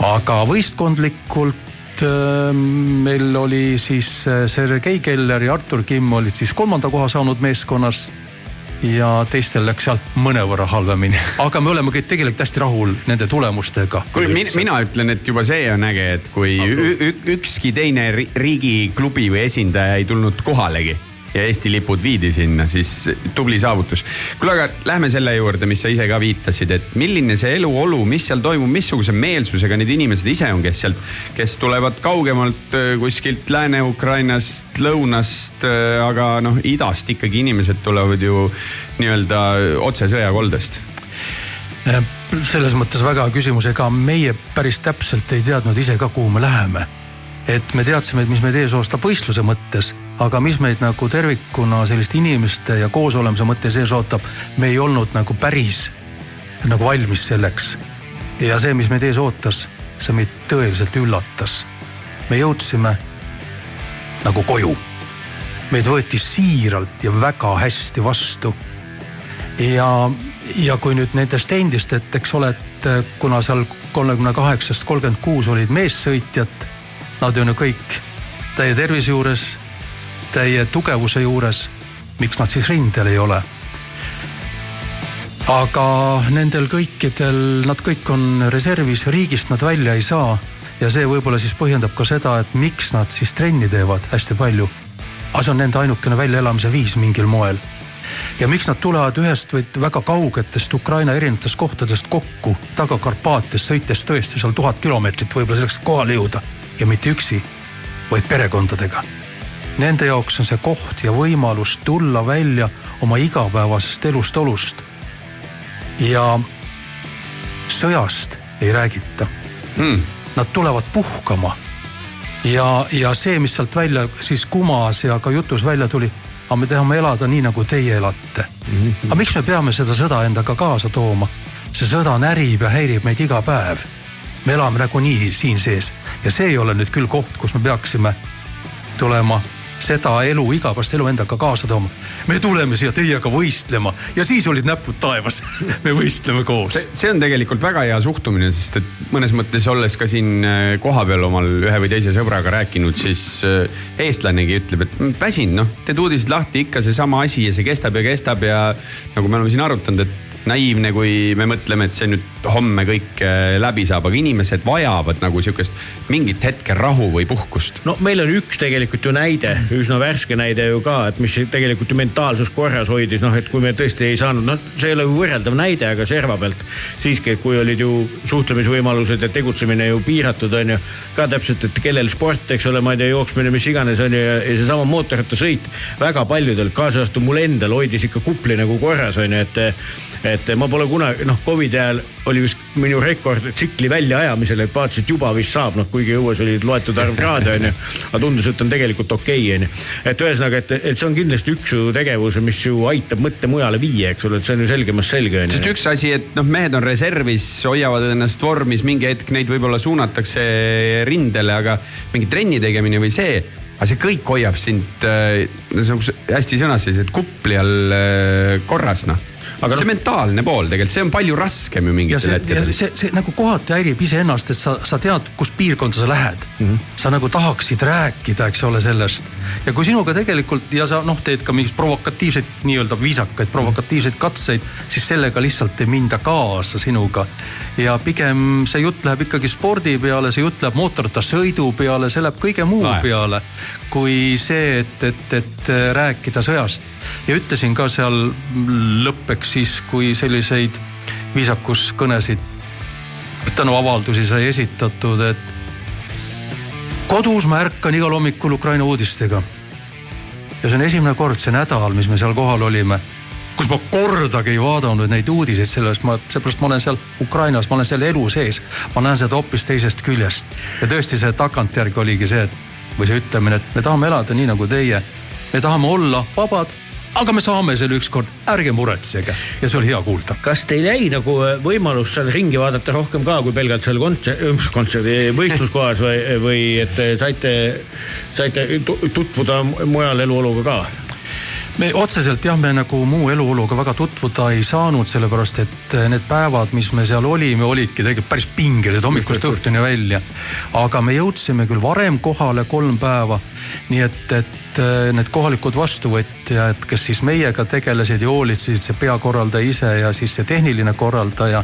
Speaker 10: aga võistkondlikult äh, meil oli siis äh, Sergei Keller ja Artur Kimm olid siis kolmanda koha saanud meeskonnas ja teistel läks seal mõnevõrra halvemini, aga me oleme kõik tegelikult hästi rahul nende tulemustega.
Speaker 1: kuule, mina, mina ütlen, et juba see on äge, et kui ükski teine ri- riigiklubi või esindaja ei tulnud kohalegi ja Eesti lipud viidi sinna, siis tubli saavutus. kuule, aga lähme selle juurde, mis sa ise ka viitasid, et milline see eluolu, mis seal toimub, missuguse meelsusega need inimesed ise on, kes sealt, kes tulevad kaugemalt äh, kuskilt Lääne-Ukrainast, lõunast, aga noh, idast ikkagi inimesed tulevad ju nii-öelda otse sõjakoldest
Speaker 10: Äh, selles mõttes väga küsimus, ega meie päris täpselt ei teadnud ise ka, kuhu me läheme. Et me teadsime, et mis meid ees ootab võistluse mõttes, aga mis meid nagu tervikuna selliste inimeste ja koosolemise mõttes ees ootab, me ei olnud nagu päris nagu valmis selleks. ja see, mis meid ees ootas, see meid tõeliselt üllatas. me jõudsime nagu koju. meid võeti siiralt ja väga hästi vastu ja, ja kui nüüd nendest endist, et eks ole, et kuna seal kolmekümne kaheksast kolmkümmend kuus olid meessõitjat, nad on ju kõik täie tervise juures, täie tugevuse juures. miks nad siis rindel ei ole? aga nendel kõikidel, nad kõik on reservis, riigist nad välja ei saa. ja see võib-olla siis põhjendab ka seda, et miks nad siis trenni teevad hästi palju. aga see on nende ainukene väljaelamise viis mingil moel ja miks nad tulevad ühest või väga kaugetest Ukraina erinevatest kohtadest kokku, taga Karpaatias, sõites tõesti seal tuhat kilomeetrit võib-olla selleks, et kohale jõuda ja mitte üksi, vaid perekondadega. Nende jaoks on see koht ja võimalus tulla välja oma igapäevasest elust olust. ja sõjast ei räägita
Speaker 1: mm.
Speaker 10: Nad tulevad puhkama ja, ja see, mis sealt välja siis kumas ja ka jutus välja tuli, aga me tahame elada nii, nagu teie elate mm. -hmm. aga miks me peame seda sõda endaga kaasa tooma? see sõda närib ja häirib meid iga päev. me elame nagunii siin sees ja see ei ole nüüd küll koht, kus me peaksime tulema seda elu, igapäevast elu endaga kaasa tooma. Me tuleme siia teiega võistlema ja siis olid näpud taevas me võistleme koos.
Speaker 1: see, on tegelikult väga hea suhtumine, sest et mõnes mõttes olles ka siin äh, kohapeal omal ühe või teise sõbraga rääkinud, siis äh, eestlanegi ütleb, et "Mm, väsinud noh, teed uudised lahti, ikka seesama asi ja see kestab ja kestab ja nagu me oleme siin arutanud, et naiivne, kui me mõtleme, et see nüüd homme kõik äh, läbi saab, aga inimesed vajavad nagu sihukest mingit hetke rahu või puhkust.
Speaker 2: no meil on üks tegelikult ju näide, üsna värske näide ju ka, et mis tegelikult ju mentaalsus korras hoidis, noh, et kui me tõesti ei saanud, noh, see ei ole võrreldav näide, aga serva pealt siiski, et kui olid ju suhtlemisvõimalused ja tegutsemine ju piiratud, on ju. ka täpselt, et kellel sport, eks ole, ma ei tea, jooksmine, mis iganes on ju ja, ja seesama mootorrattasõit väga paljudel, kaasa arvatud mul endal hoidis ikka kupli nagu korras, on ju, et et ma pole kunagi, noh, Covidi ajal oli vist minu rekord tsikli väljaajamisel, et vaatasin, et juba vist saab, noh, kuigi õues oli loetud arv kraade, onju. aga tundus, et on tegelikult okei okay,, onju. et ühesõnaga, et, et see on kindlasti üks ju tegevus, mis ju aitab mõtte mujale viia, eks ole, et see on ju selgemast selge, onju.
Speaker 1: sest üks asi, et noh, mehed on reservis, hoiavad ennast vormis, mingi hetk neid võib-olla suunatakse rindele, aga mingi trenni tegemine või see aga see kõik hoiab sind äh, nagu hästi sõnastasid, kupli all äh, korras noh. Aga see
Speaker 10: noh-
Speaker 1: mentaalne pool tegelikult, see on palju raskem ju
Speaker 10: ja
Speaker 1: mingitel hetkedel.
Speaker 10: see, see nagu kohati häirib iseennast, et sa, sa tead, kus piirkonda sa lähed mm. -hmm. sa nagu tahaksid rääkida, eks ole, sellest. ja kui sinuga tegelikult ja sa noh, teed ka mingeid provokatiivseid, nii-öelda viisakaid provokatiivseid katseid, siis sellega lihtsalt ei minda kaasa sinuga. Ja pigem see jutt läheb ikkagi spordi peale, see jutt läheb mootorrattasõidu peale, see läheb kõige muu
Speaker 1: Lae.
Speaker 10: peale. kui see, et, et, et rääkida sõjast ja ütlesin ka seal lõppeks siis, kui selliseid viisakuskõnesid, tänuavaldusi sai esitatud, et kodus ma ärkan igal hommikul Ukraina uudistega. ja see on esimene kord see nädal, mis me seal kohal olime, kus ma kordagi ei vaadanud neid uudiseid, sellest ma, seepärast ma olen seal Ukrainas, ma olen seal elu sees. ma näen seda hoopis teisest küljest ja tõesti see tagantjärgi oligi see, et või see ütlemine, et me tahame elada nii nagu teie. me tahame olla vabad, aga me saame selle ükskord, ärge muretsege ja see oli hea kuulda.
Speaker 2: kas teil jäi nagu võimalus seal ringi vaadata rohkem ka kui pelgalt seal kontserdi, kontserdi võistluskohas või, või et saite, saite tu- tutvuda mujal eluoluga ka?
Speaker 10: Me otseselt jah, me nagu muu eluoluga väga tutvuda ei saanud, sellepärast et need päevad, mis me seal olime, olidki tegelikult päris pingelised hommikust õhtuni välja. aga me jõudsime küll varem kohale kolm päeva. nii et, et eh, need kohalikud vastuvõtjad, kes siis meiega tegelesid ja hoolitsesid, see peakorraldaja ise ja siis see tehniline korraldaja.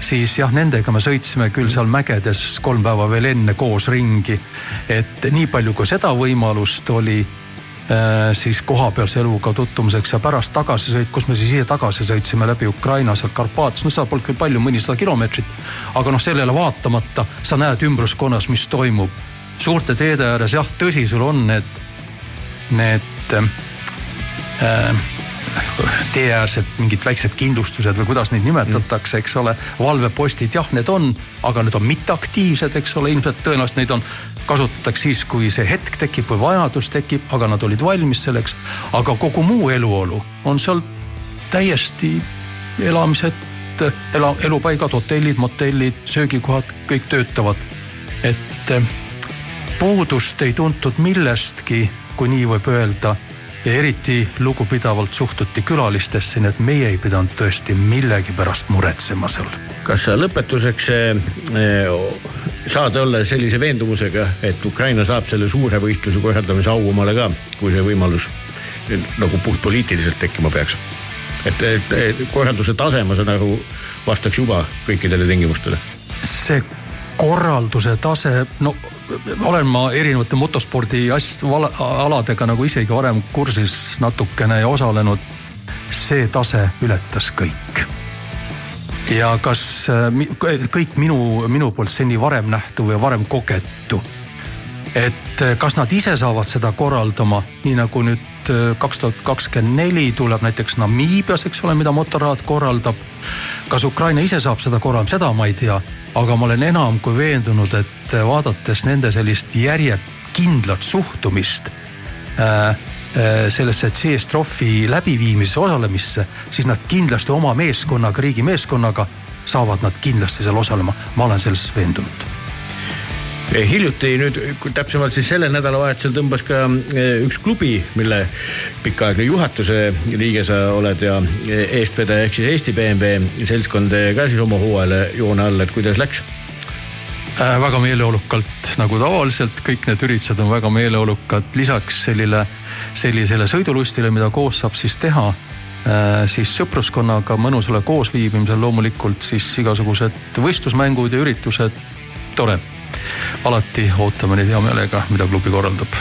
Speaker 10: siis jah, nendega me sõitsime küll seal mägedes kolm päeva veel enne koos ringi. et nii palju, kui seda võimalust oli siis kohapealse eluga tutvumiseks ja pärast tagasisõit, kus me siis ise tagasi sõitsime läbi Ukraina sealt Karpaatias, no seda polnud küll palju, mõnisada kilomeetrit. aga noh, sellele vaatamata sa näed ümbruskonnas, mis toimub. suurte teede ääres jah, tõsi, sul on need, need äh, teeäärsed mingid väiksed kindlustused või kuidas neid nimetatakse, eks ole. valvepostid, jah, need on, aga need on mitteaktiivsed, eks ole, ilmselt tõenäoliselt neid on, kasutatakse siis, kui see hetk tekib või vajadus tekib, aga nad olid valmis selleks. aga kogu muu eluolu on seal täiesti elamised, ela, elupaigad, hotellid, motellid, söögikohad, kõik töötavad. et eh, puudust ei tuntud millestki, kui nii võib öelda ja eriti lugupidavalt suhtuti külalistesse, nii et meie ei pidanud tõesti millegipärast muretsema seal.
Speaker 2: kas sa lõpetuseks eh, saad olla sellise veendumusega, et Ukraina saab selle suure võistluse korraldamise au omale ka, kui see võimalus eh, nagu puhtpoliitiliselt tekkima peaks? et, et, et korralduse tase, ma saan aru, vastaks juba kõikidele tingimustele.
Speaker 10: see korralduse tase, no olen ma erinevate motospordi asj- vala- aladega nagu isegi varem kursis natukene ja osalenud. see tase ületas kõik. ja kas kõik minu, minu poolt seni varem nähtu või varem kogetu. et kas nad ise saavad seda korraldama, nii nagu nüüd äh, kaks tuhat kakskümmend neli tuleb näiteks Namiibias, eks ole, mida motorrad korraldab. kas Ukraina ise saab seda korraldada, seda ma ei tea, aga ma olen enam kui veendunud, et vaadates nende sellist järjekindlat suhtumist äh, äh, sellesse CS Trophy läbiviimises osalemisse, siis nad kindlasti oma meeskonnaga, riigi meeskonnaga saavad nad kindlasti seal osalema, ma olen selles veendunud
Speaker 2: hiljuti nüüd täpsemalt siis sellel nädalavahetusel tõmbas ka eh, üks klubi, mille pikaaegne juhatuse liige sa oled ja eh, eestvedaja ehk siis Eesti BMW seltskond eh, ka siis oma hooajale joone all, et kuidas läks?
Speaker 10: Äh, väga meeleolukalt nagu tavaliselt, kõik need üritused on väga meeleolukad, lisaks sellile, sellisele sõidulustile, mida koos saab siis teha äh, siis sõpruskonnaga mõnusale koosviibimisel loomulikult siis igasugused võistlusmängud ja üritused, tore. Alati ootame neid hea meelega, mida klubi korraldab.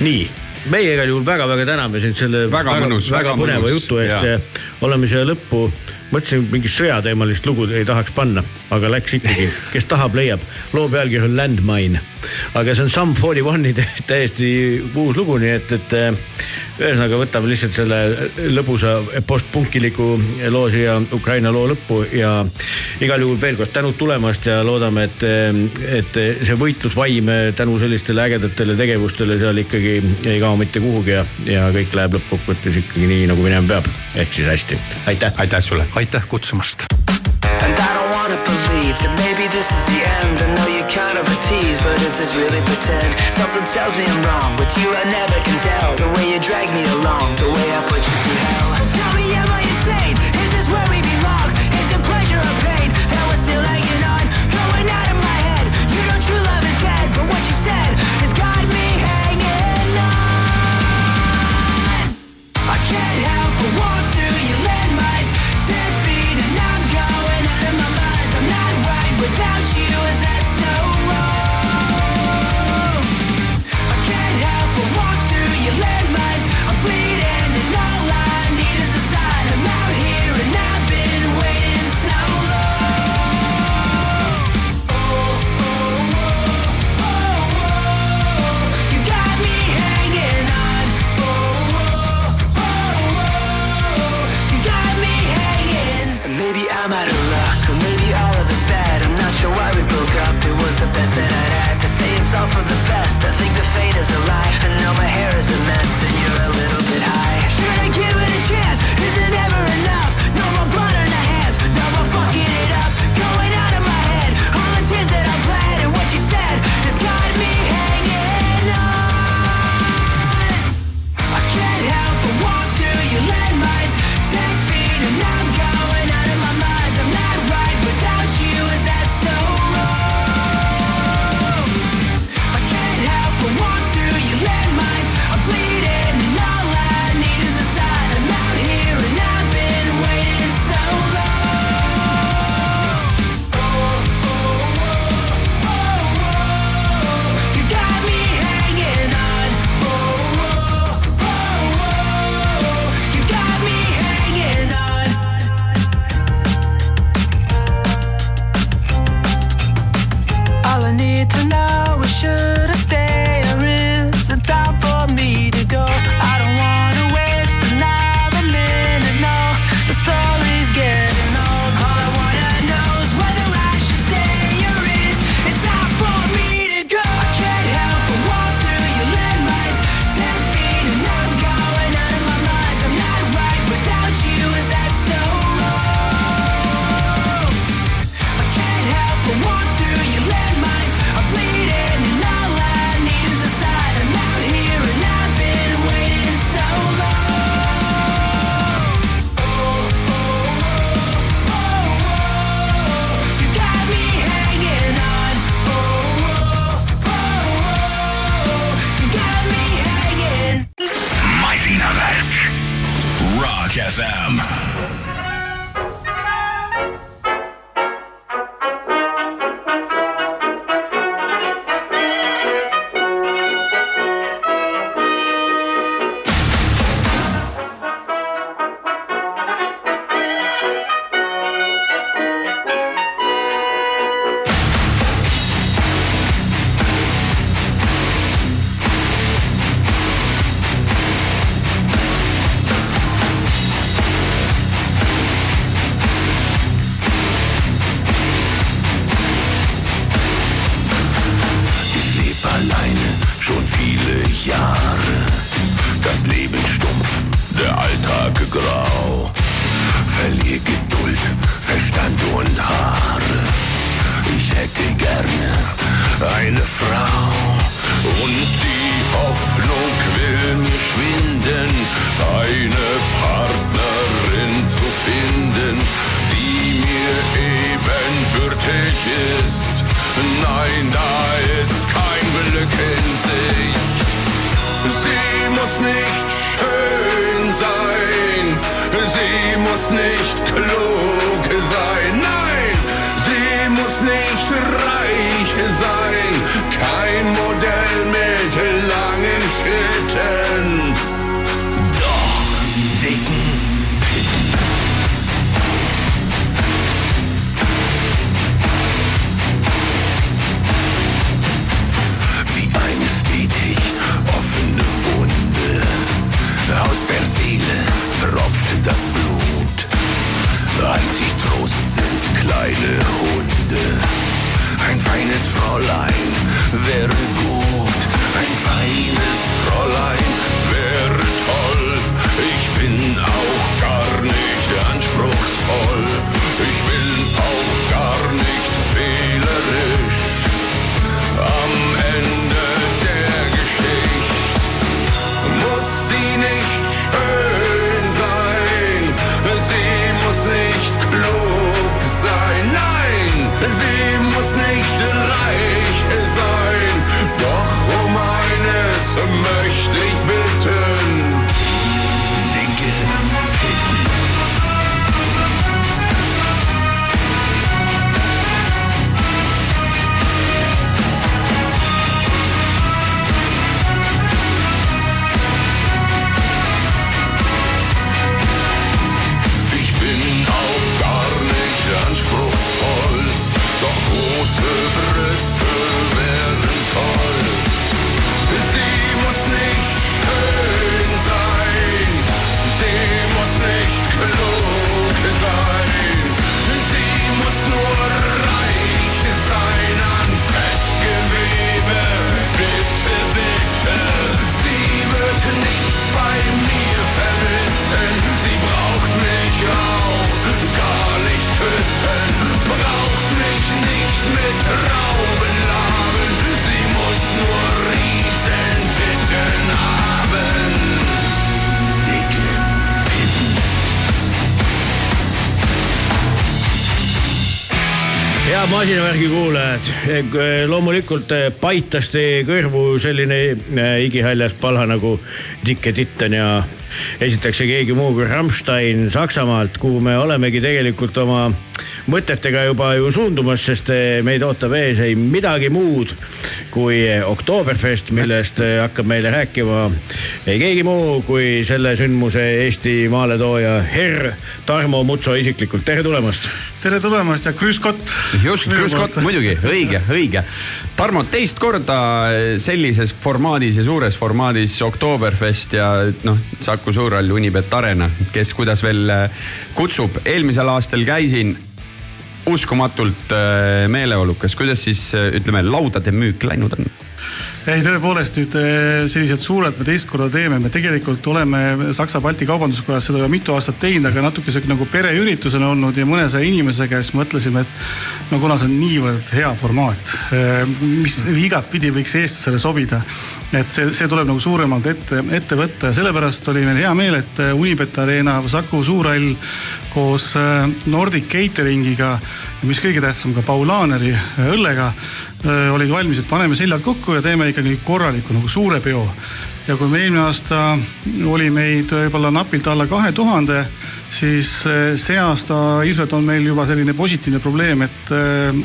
Speaker 2: nii, meie igal juhul väga-väga täname sind selle
Speaker 1: Väga mõnus,
Speaker 2: väga
Speaker 1: väga
Speaker 2: põneva jutu eest ja oleme siia lõppu, mõtlesin mingit sõjateemalist lugu ei tahaks panna, aga läks ikkagi, kes tahab, leiab. loo pealkiri on Landmine, aga see on Sum 41-i tä- täiesti uus lugu, nii et, et äh, ühesõnaga võtame lihtsalt selle lõbusa postpunkiliku loo siia Ukraina loo lõppu ja igal juhul veel kord tänud tulemast ja loodame, et, et see võitlusvaim tänu sellistele ägedatele tegevustele seal ikkagi ei kao mitte kuhugi ja, ja kõik läheb lõppkokkuvõttes ikkagi nii, nagu minema peab. ehk siis hästi, aitäh.
Speaker 1: aitäh sulle.
Speaker 10: Aitäh kutsumast.
Speaker 7: And I don't wanna believe that maybe this is the end. I know you're kind of a tease, but is this really pretend? Something tells me I'm wrong. With you, I never can tell. The way you drag me along, the way I put you for the best. I think the fate is a lie. I know my hair is a mess, and you're a little bit high. Should I give
Speaker 2: loomulikult eh, paitas teie kõrvu selline eh, igihäljas palha nagu Dicke Titten ja esiteks keegi muu kui Rammstein Saksamaalt, kuhu me olemegi tegelikult oma mõtetega juba ju suundumas, sest eh, meid ootab ees ei midagi muud kui Oktoberfest, millest eh, hakkab meile rääkima ei keegi muu kui selle sündmuse Eesti maaletooja herr Tarmo Mutso isiklikult, tere tulemast
Speaker 11: tere tulemast ja Krüs Kott.
Speaker 1: just, Krüs Kott, muidugi, õige, õige. Tarmo, teist korda sellises formaadis ja suures formaadis Oktoberfest ja noh, Saku Suurhall, Unibet Arena, kes kuidas veel kutsub. eelmisel aastal käisin uskumatult äh, meeleolukas, kuidas siis äh, ütleme, laudade müük läinud on?
Speaker 11: ei, tõepoolest nüüd eh, selliselt suurelt me teist korda teeme, me tegelikult oleme Saksa-Balti Kaubanduskojas seda juba mitu aastat teinud, aga natuke sihuke nagu pereüritus on olnud ja mõnesaja inimesega, siis mõtlesime, et no kuna see on niivõrd hea formaat, mis igatpidi võiks eestlasele sobida, et see, see tuleb nagu suuremalt ette, ette võtta. Ja sellepärast oli meil hea meel, et Unibet Arena Saku Suurhall koos eh, Nordic Cateringiga, mis kõige tähtsam, ka Paulaneri eh, õllega eh, olid valmis, et paneme seljad kokku ja teeme ikkagi korraliku nagu suure peo. ja kui me eelmine aasta oli meid võib-olla napilt alla kahe tuhande, siis eh, see aasta ilmselt on meil juba selline positiivne probleem, et eh,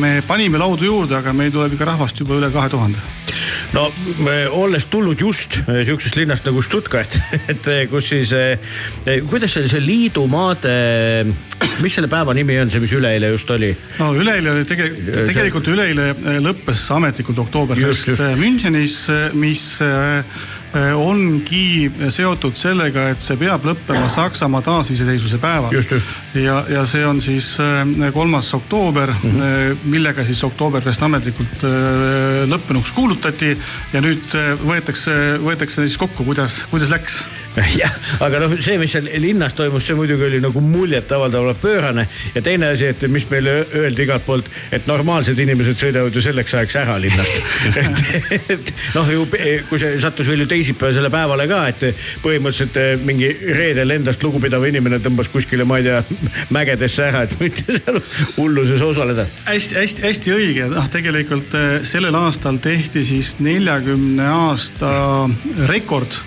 Speaker 11: me panime laudu juurde, aga meil tuleb ikka rahvast juba üle kahe tuhande
Speaker 2: no me- olles tulnud just eh, sihukesest linnast nagu Stuttgart, et kus siis, kuidas see liidumaade, mis selle päeva nimi on, see, mis üleeile just oli?
Speaker 11: no üleeile oli tegelikult, tegelikult üleeile lõppes ametlikult Oktoberfest Münchenis, mis ongi seotud sellega, et see peab lõppema Saksamaa taasiseseisvuse päeval. Ja, ja see on siis eh, kolmas oktoober mm. -hmm. millega siis Oktoberfest ametlikult lõppenuks kuulutati ja nüüd võetakse, võetakse siis kokku, kuidas, kuidas läks
Speaker 2: jah, aga noh, see, mis seal linnas toimus, see muidugi oli nagu muljetavaldavalt pöörane ja teine asi, et mis meile öeldi igalt poolt, et normaalsed inimesed sõidavad ju selleks ajaks ära linnast. et, et noh, ju kui see sattus veel ju teisipäevasele päevale ka, et põhimõtteliselt eh, mingi reedel endast lugupidav inimene tõmbas kuskile, ma ei tea, mägedesse ära, et mitte seal hulluses osaleda.
Speaker 11: hästi-hästi-hästi õige, noh, tegelikult eh, sellel aastal tehti siis neljakümne aasta rekord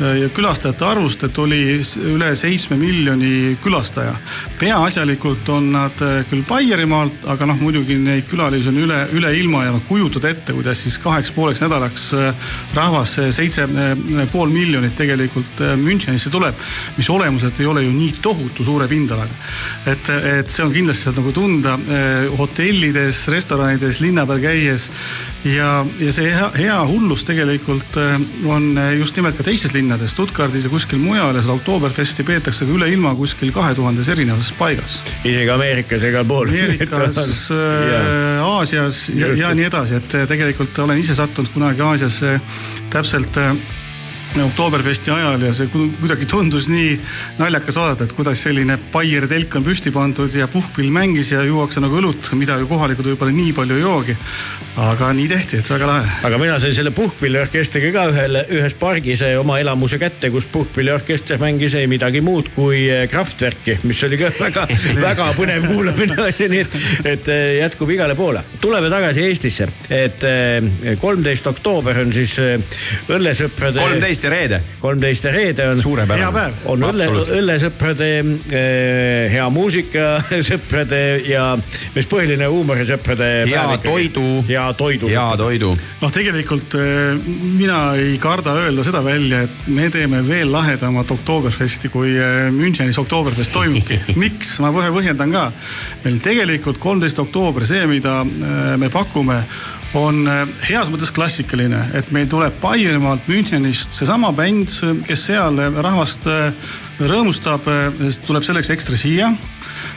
Speaker 11: ja külastajate arvust, et oli üle seitsme miljoni külastaja. peaasjalikult on nad eh, küll Baierimaalt, aga noh, muidugi neid külalisi on üle, üle ilma ja noh, kujutad ette, kuidas siis kaheks pooleks nädalaks eh, rahvas, seitse eh, pool miljonit tegelikult Münchenisse tuleb, mis olemuselt ei ole ju nii tohutu suure pindalaga. et, et see on kindlasti sealt nagu tunda hotellides, restoranides, linna peal käies ja, ja see hea, hea hullus tegelikult on just nimelt ka teistes linnades, Stuttgardis ja kuskil mujal ja seda Oktoberfesti peetakse ka üle ilma kuskil kahe tuhandes erinevas paigas.
Speaker 2: isegi Ameerikas ja igal pool.
Speaker 11: Ameerikas, Aasias ja, ja nii edasi, et tegelikult olen ise sattunud kunagi Aasiasse täpselt eh, Oktoberfesti ajal ja see ku- kuidagi tundus nii naljakas vaadata, et kuidas selline Bayer telk on püsti pandud ja puhkpill mängis ja juuakse nagu õlut, mida ju kohalikud võib-olla nii palju ei joogi. aga nii tehti, et väga lahe.
Speaker 2: aga mina sain selle puhkpilliorkestriga ka ühel, ühes pargis eh, oma elamuse kätte, kus puhkpilliorkester mängis ei midagi muud kui eh, Kraftwerki, mis oli ka väga, väga põnev kuulamine oli, nii et, et eh, jätkub igale poole. tuleme tagasi Eestisse, et kolmteist oktoober on siis õllesõprade.
Speaker 1: kolmteist ja reede.
Speaker 2: kolmteist ja reede on.
Speaker 1: Suurepärane.
Speaker 11: Hea päev.
Speaker 2: on õlle, õllesõprade eh, hea muusika sõprade ja mis põhiline huumorisõprade.
Speaker 1: Hea toidu.
Speaker 2: hea toidu.
Speaker 1: hea toidu.
Speaker 11: noh, tegelikult eh, mina ei karda öelda seda välja, et me teeme veel lahedamat Oktoberfesti, kui eh, Münchenis Oktoberfest toimubki. miks, ma kohe põhjendan ka. meil tegelikult kolmteist oktoober, see, mida me pakume, on eh, heas mõttes klassikaline, et meil tuleb Baierimaalt Münchenist seesama bänd, kes seal eh, rahvast eh, rõõmustab, tuleb selleks ekstra siia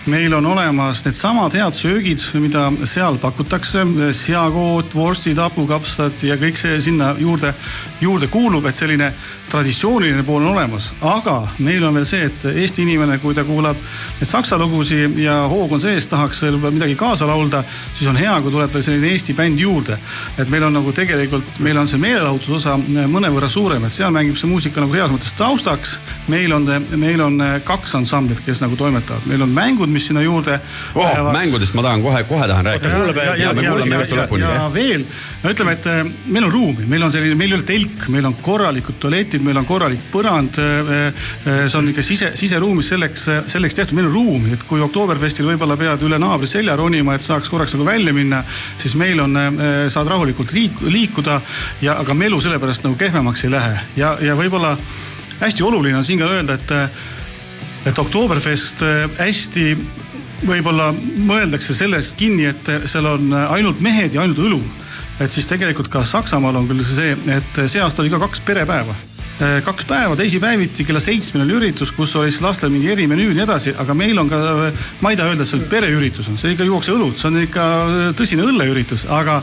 Speaker 11: meil on olemas needsamad head söögid, mida seal pakutakse, seakoot, vorstid, hapukapsad ja kõik see sinna juurde, juurde kuulub, et selline traditsiooniline pool on olemas, aga meil on veel see, et Eesti inimene, kui ta kuulab neid saksa lugusid ja hoog on sees, tahaks veel midagi kaasa laulda, siis on hea, kui tuleb veel selline Eesti bänd juurde. et meil on nagu tegelikult, meil on see meelelahutuse osa mõnevõrra suurem, et seal mängib see muusika nagu heas mõttes taustaks. meil on, meil on kaks ansamblit, kes nagu toimetavad, meil on mängud, mis sinna juurde
Speaker 1: oh,. mängudest ma tahan kohe, kohe tahan rääkida.
Speaker 11: ja veel, no ütleme, et eh, meil on ruumi, meil on selline, meil ei ole telk, meil on korralikud tualetid, meil on korralik põrand. see on ikka sise, siseruumis selleks, selleks tehtud, meil on ruumi, et kui Oktoberfestil võib-olla pead üle naabri selja ronima, et saaks korraks nagu välja minna, siis meil on, saad rahulikult liik-, liikuda ja, aga melu sellepärast nagu kehvemaks ei lähe ja, ja võib-olla hästi oluline on siin ka öelda, et et Oktoberfest äh, hästi võib-olla mõeldakse sellest kinni, et seal on ainult mehed ja ainult õlu. et siis tegelikult ka Saksamaal on küll see, et see aasta oli ka kaks perepäeva kaks päeva teisipäeviti kella seitsmeni oli üritus, kus oli siis lastel mingi erimenüü ja nii edasi, aga meil on ka, ma ei taha öelda, et see pereüritus, see ikka juuakse õlut, see on ikka tõsine õlleüritus, aga,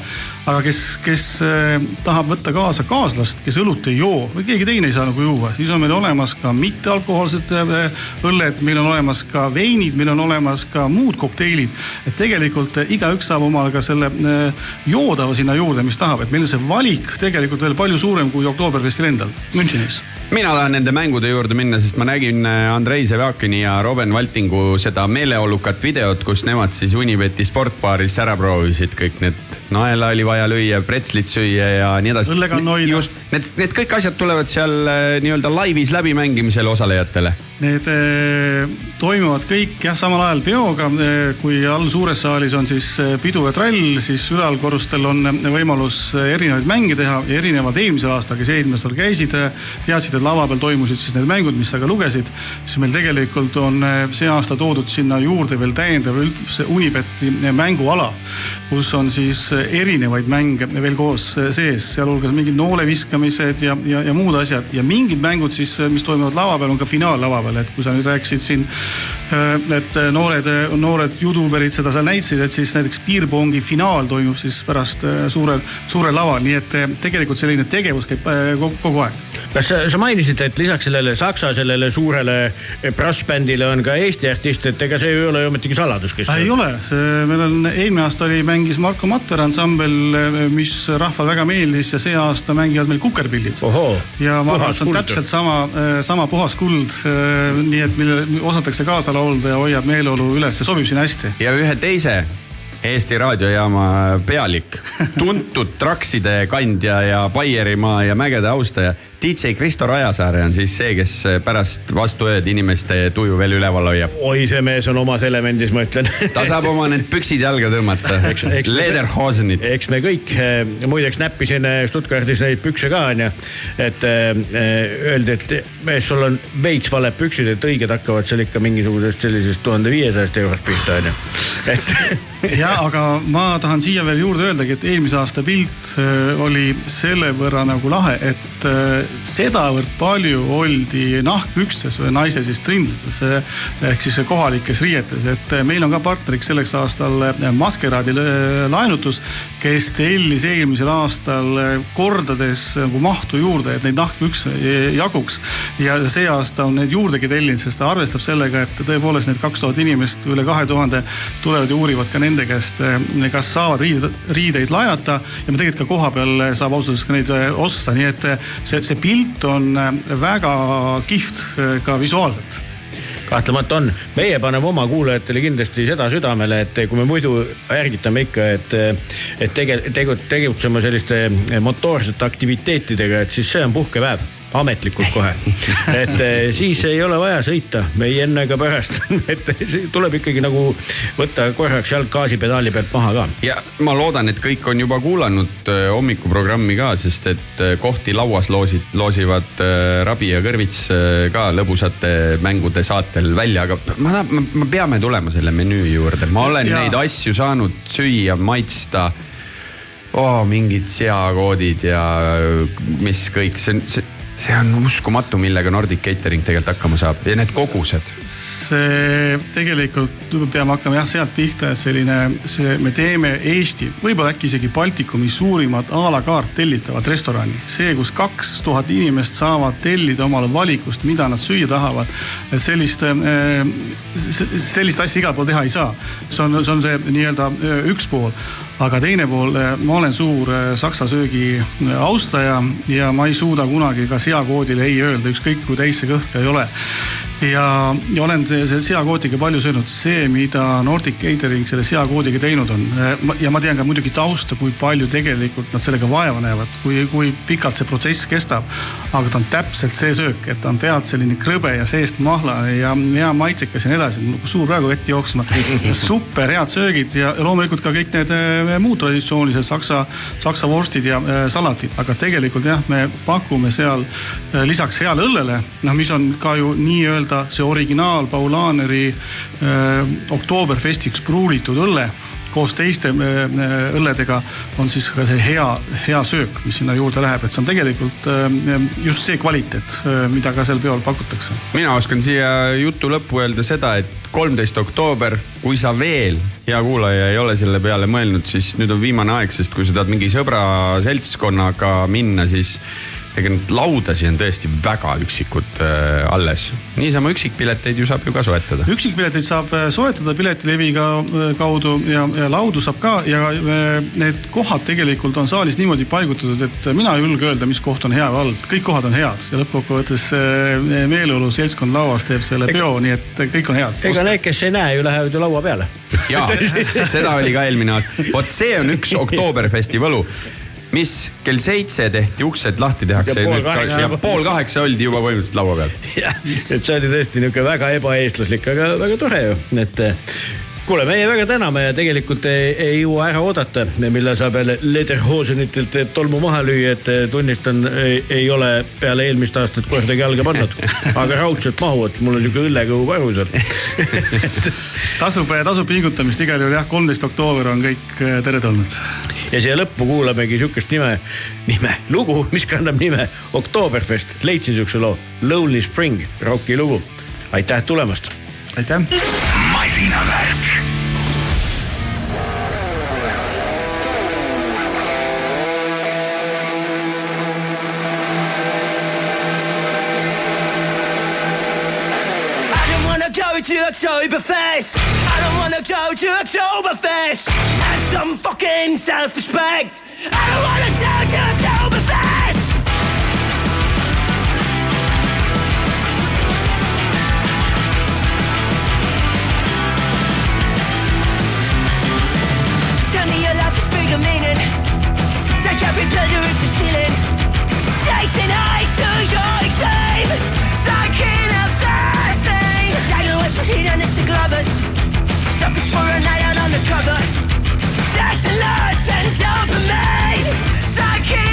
Speaker 11: aga kes, kes eh, tahab võtta kaasa kaaslast, kes õlut ei joo või keegi teine ei saa nagu juua, siis on meil olemas ka mittealkohoolsed eh, õlled, meil on olemas ka veinid, meil on olemas ka muud kokteilid. et tegelikult igaüks saab omale ka selle joodava sinna juurde, mis tahab, et meil on see valik tegelikult veel palju suurem kui Oktoberfestil endal, Münchenis
Speaker 1: mina tahan nende mängude juurde minna, sest ma nägin äh, Andrei Sevjakini ja Robin Valtingu seda meeleolukat videot, kus nemad siis Unibeti sportbaaris ära proovisid kõik need, naela oli vaja lüüa, pretslit süüa ja nii edasi.
Speaker 11: õllekann hoida.
Speaker 1: just, need, need kõik asjad tulevad seal äh, nii-öelda laivis läbimängimisel osalejatele.
Speaker 11: Need eh, toimuvad kõik jah, samal ajal peoga, kui all suures saalis on siis eh, pidu ja trall, siis ülalkorrustel on eh, võimalus eh, erinevaid mänge teha ja erinevalt eelmisel aastal, kes eelmisel aastal käisid, teadsid, et lava peal toimusid siis need mängud, mis sa ka lugesid, siis meil tegelikult on eh, see aasta toodud sinna juurde veel täiendav üldse Unibeti eh, mänguala, kus on siis eh, erinevaid mänge veel koos eh, sees, sealhulgas mingid nooleviskamised ja, ja, ja muud asjad. Ja mingid mängud siis, mis toimuvad lava peal, on ka finaallava peal, et kui sa nüüd rääkisid siin, et noored, noored juduberid seda seal näitasid, et siis näiteks piirpongi finaal toimub siis pärast suurel, suurel laval, nii et tegelikult selline tegevus käib kogu, aeg.
Speaker 2: Kas sa, sa mainisid, et lisaks sellele Saksa sellele suurele brassbändile on ka Eesti artist, et ega see ei ole ju ometigi saladus, kes
Speaker 11: ei ole, meil on eelmine aasta oli, mängis Marko Matter ansambel, mis rahvale väga meeldis ja see aasta mängivad meil Kukerpillid. ja ma arvan, et see on täpselt sama, sama puhas kuld, nii et millele osatakse kaasa laulda ja hoiab meeleolu üles ja sobib siin hästi.
Speaker 1: ja ühe teise Eesti raadiojaama pealik, tuntud trakside kandja ja Baierimaa ja mägede austaja, DJ Kristo Rajasaare on siis see, kes pärast vastu ööd inimeste tuju veel üleval hoiab.
Speaker 2: oi, see mees on omas elemendis, ma ütlen.
Speaker 1: ta saab oma need püksid jalga tõmmata
Speaker 2: Eks- eks-,
Speaker 1: lederhosenid.
Speaker 2: eks me kõik, muideks näppisin eh, Stuttgardis neid pükse ka onju. et eh, öeldi, et mees, sul on veits valed püksid, et õiged hakkavad seal ikka mingisugusest sellisest tuhande viiesajast eurost pihta onju. et
Speaker 11: ja aga ma tahan siia veel juurde öeldagi, et eelmise aasta pilt oli selle võrra nagu lahe, et sedavõrd palju oldi nahkpükstes või naise siis trindlites äh, ehk siis kohalikes riietes, et äh, meil on ka partneriks selleks aastal äh, Maskeraadi laenutus, kes tellis eelmisel aastal kordades nagu mahtu juurde, et neid nahkpükse jaguks. ja see aasta on neid juurdegi tellinud, sest ta arvestab sellega, et tõepoolest need kaks tuhat inimest, üle kahe tuhande tulevad ja uurivad ka nende käest, kas saavad riideid, riideid laenata ja me tegelikult ka kohapeal saab ausalt öeldes ka neid osta, nii et see, see pilt on äh, väga kihvt äh, ka visuaalselt.
Speaker 2: Kahtlemata on, meie paneme oma kuulajatele kindlasti seda südamele, et kui me muidu ärgitame ikka, et, et tege-, tegu-, tegutsema selliste motoorsete aktiviteetidega, et siis see on puhkepäev ametlikult kohe, et eh, siis ei ole vaja sõita ei enne ega pärast, et tuleb ikkagi nagu võtta korraks jalg gaasipedaali pealt maha ka.
Speaker 1: ja ma loodan, et kõik on juba kuulanud äh, hommikuprogrammi ka, sest et äh, kohti lauas loosid, loosivad Rabi ja Kõrvits ka lõbusate mängude saatel välja, aga ma tahan, me peame tulema selle menüü juurde, ma olen ja. neid asju saanud süüa, maitsta oh,. mingid seakoodid ja mis kõik, see on, see see on uskumatu, millega Nordic Catering tegelikult hakkama saab ja need kogused.
Speaker 11: see tegelikult peame hakkama jah sealt pihta, et selline, see, me teeme Eesti, võib-olla äkki isegi Baltikumi suurimat a la carte tellitavat restorani. see, kus kaks tuhat inimest saavad tellida omale valikust, mida nad süüa tahavad. sellist, sellist asja igal pool teha ei saa. see on, see on see nii-öelda eh, üks pool, aga teine pool, ma olen suur eh, saksa söögi eh, austaja ja ma ei suuda kunagi ka seakoodile ei öelda, ükskõik kui täis see kõht ka ei ole ja, ja olen selle seakootiga palju söönud, see, mida Nordic Catering selle seakoodiga teinud on. ja ma tean ka muidugi tausta, kui palju tegelikult nad sellega vaeva näevad, kui, kui pikalt see protsess kestab. aga ta on täpselt see söök, et ta on pealt selline krõbe ja seest mahla ja hea maitsekas ja nii edasi, suur praegu vett jooksma. super head söögid ja loomulikult ka kõik need eh, muud traditsioonilised saksa, saksa vorstid ja eh, salatid, aga tegelikult jah, me pakume seal eh, lisaks heale õllele, noh, mis on ka ju nii-öelda see originaal Paulaneri äh, Oktoberfestiks pruulitud õlle koos teiste äh, õlledega on siis ka see hea, hea söök, mis sinna juurde läheb, et see on tegelikult äh, just see kvaliteet, mida ka seal peol pakutakse.
Speaker 1: mina oskan siia jutu lõppu öelda seda, et kolmteist oktoober, kui sa veel, hea kuulaja, ei ole selle peale mõelnud, siis nüüd on viimane aeg, sest kui sa tahad mingi sõbra seltskonnaga minna, siis ega neid laudasi on tõesti väga üksikud äh, alles. niisama üksikpileteid ju saab ju ka soetada.
Speaker 11: üksikpileteid saab äh, soetada Piletileviga äh, kaudu ja, ja laudu saab ka ja need kohad tegelikult on saalis niimoodi paigutatud, et mina ei julge öelda, mis koht on hea või halb, kõik kohad on head ja lõppkokkuvõttes meeleolu seltskond lauas teeb selle peo, nii et kõik on head.
Speaker 2: ega need, kes ei näe ju, lähevad ju laua peale.
Speaker 1: ja seda oli ka eelmine aasta, vot see on üks Oktoberfesti võlu mis kell seitse tehti uksed lahti tehakse
Speaker 2: Ja pool kaheksa
Speaker 1: oldi juba põhimõtteliselt laua peal.
Speaker 2: jah, et see oli tõesti niisugune väga ebaeestlaslik, aga väga tore ju, et kuule, meie väga täname ja tegelikult ei, ei jõua ära oodata, millal saab jälle lederhosenitelt tolmu maha lüüa, et eh, tunnistan, ei ole peale eelmist aastat kordagi jalga pannud, aga raudselt mahuvad, mul on sihuke õllekõhu varu seal.
Speaker 11: tasub, tasub pingutamist igal juhul jah, kolmteist oktoober on kõik äh, teretulnud.
Speaker 2: ja siia lõppu kuulamegi sihukest nime, nime, lugu, mis kannab nime Oktoberfest, leidsin sihukese loo, Lonely Spring, Rocki lugu. aitäh tulemast
Speaker 11: aitäh.
Speaker 4: to
Speaker 7: Oktoberfest. I don't wanna go to Oktoberfest. Have some fucking self-respect. I don't wanna go to Oktoberfest. Suckers for a night out on the cover. Sex and lust and dopamine. Sucking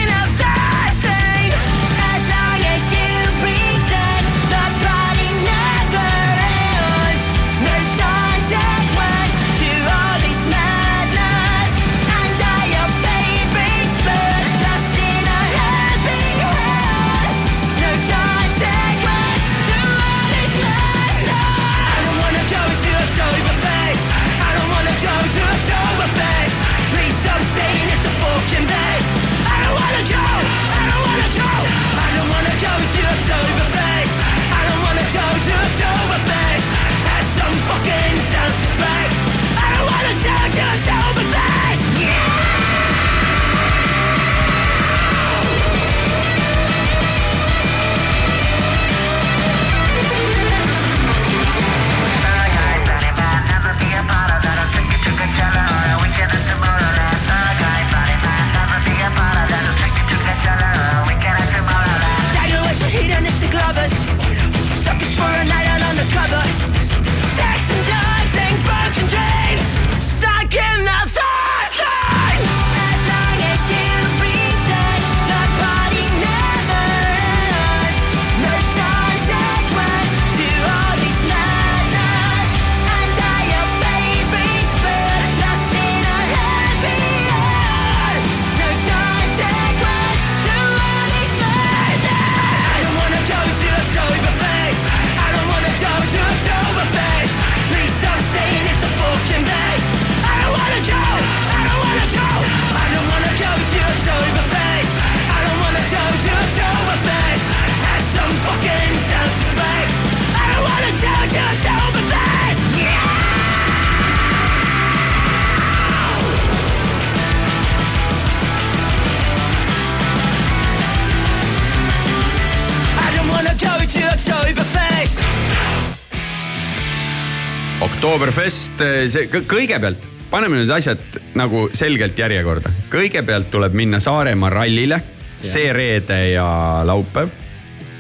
Speaker 7: Oktoberfest,
Speaker 1: see kõ- kõigepealt paneme nüüd asjad nagu selgelt järjekorda. kõigepealt tuleb minna Saaremaa rallile, see reede ja laupäev.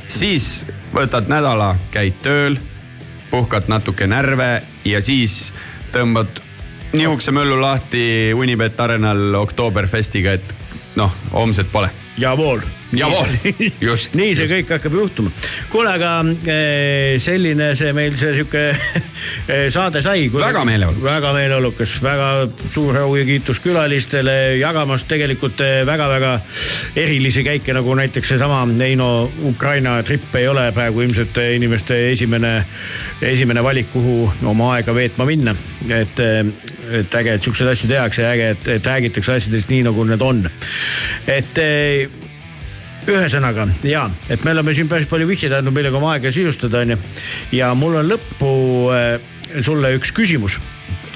Speaker 1: siis võtad nädala, käid tööl, puhkad natuke närve ja siis tõmbad nihukese möllu lahti Unibet Arenal Oktoberfestiga, et noh, homset pole.
Speaker 2: Javool.
Speaker 1: Javool, just.
Speaker 2: nii see kõik hakkab juhtuma. kuule, aga eh, selline see meil see sihuke eh, saade sai.
Speaker 1: Väga meeleolukas.
Speaker 2: väga meeleolukas, väga suur au ja kiitus külalistele jagamast tegelikult väga-väga erilisi käike, nagu näiteks seesama Neino Ukraina tripp ei ole praegu ilmselt eh, inimeste esimene, esimene valik, kuhu oma aega veetma minna. et, et äge, et siukseid asju tehakse ja äge, et, et räägitakse asjadest nii, nagu need on. et eh, ühesõnaga ja, et me oleme siin päris palju vihjeid andnud, millega oma aega sisustada, onju. ja mul on lõppu äh, sulle üks küsimus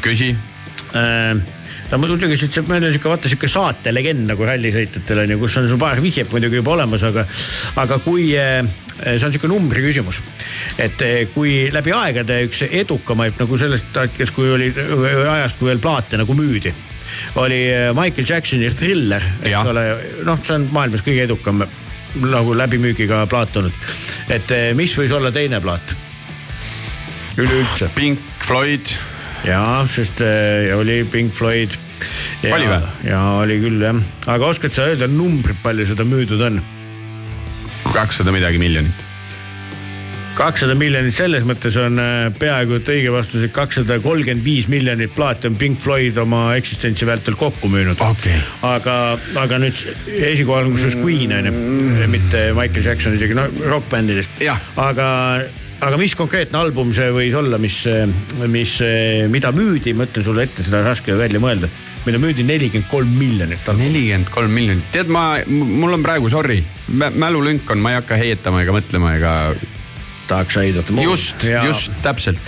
Speaker 1: küsi.
Speaker 2: äh,. no muidugi siit saab meile sihuke vaata sihuke saatelegend nagu rallisõitjatel on ju, kus on sul paar vihjet muidugi juba olemas, aga, aga kui äh, see on sihuke numbri küsimus. et äh, kui läbi aegade üks edukamaid nagu sellest hetkest, kui oli ajast, kui veel plaate nagu müüdi oli äh, Michael Jacksoni Thriller, eks ole, noh, see on maailmas kõige edukam nagu läbimüügiga plaat olnud. et eh, mis võis olla teine plaat? üleüldse.
Speaker 1: Pink Floyd,
Speaker 2: jaa, sest eh, oli Pink Floyd.
Speaker 1: Oli vä?
Speaker 2: jaa, oli küll jah, aga oskad sa öelda numbrit, palju seda müüdud on?
Speaker 1: kakssada midagi miljonit.
Speaker 2: Kakssada miljonit selles mõttes on eh, peaaegu et õige vastus, et kakssada kolmkümmend viis miljonit plaati on Pink Floyd oma eksistentsi vältel kokku müünud.
Speaker 1: Okei.
Speaker 2: aga, aga nüüd esikohal on kusjuures Queen on ju, mitte Michael Jackson isegi, no rokkbändidest. Aga, aga mis konkreetne album see võis olla, mis, mis, mida müüdi, ma ütlen sulle ette, seda on raske välja mõelda. mida müüdi nelikümmend kolm miljonit
Speaker 1: nelikümmend kolm miljonit, tead, ma, mul on praegu sorry, mälulünk on, ma ei hakka heietama ega mõtlema ega.
Speaker 2: The Moon.
Speaker 7: just, just täpselt.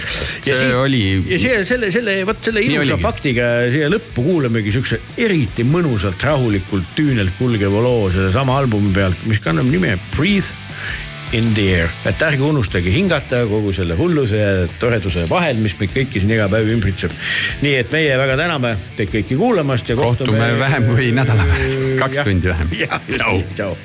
Speaker 7: see
Speaker 2: Ja siin-
Speaker 7: oli.
Speaker 2: ja siia selle, selle, vot selle ilusa
Speaker 7: oligi.
Speaker 2: faktiga siia lõppu kuulamegi siukse eriti mõnusalt rahulikult küünelt kulgeva loo sellesama albumi pealt, mis kannab nime Breathe in the air, et ärge unustage hingata kogu selle hulluse ja toreduse vahel, mis meid kõiki siin iga päev ümbritseb. nii et meie väga täname teid kõiki kuulamast ja
Speaker 7: kohtume vähem kui nädala pärast, kaks
Speaker 2: Jah.
Speaker 7: tundi vähem. tšau.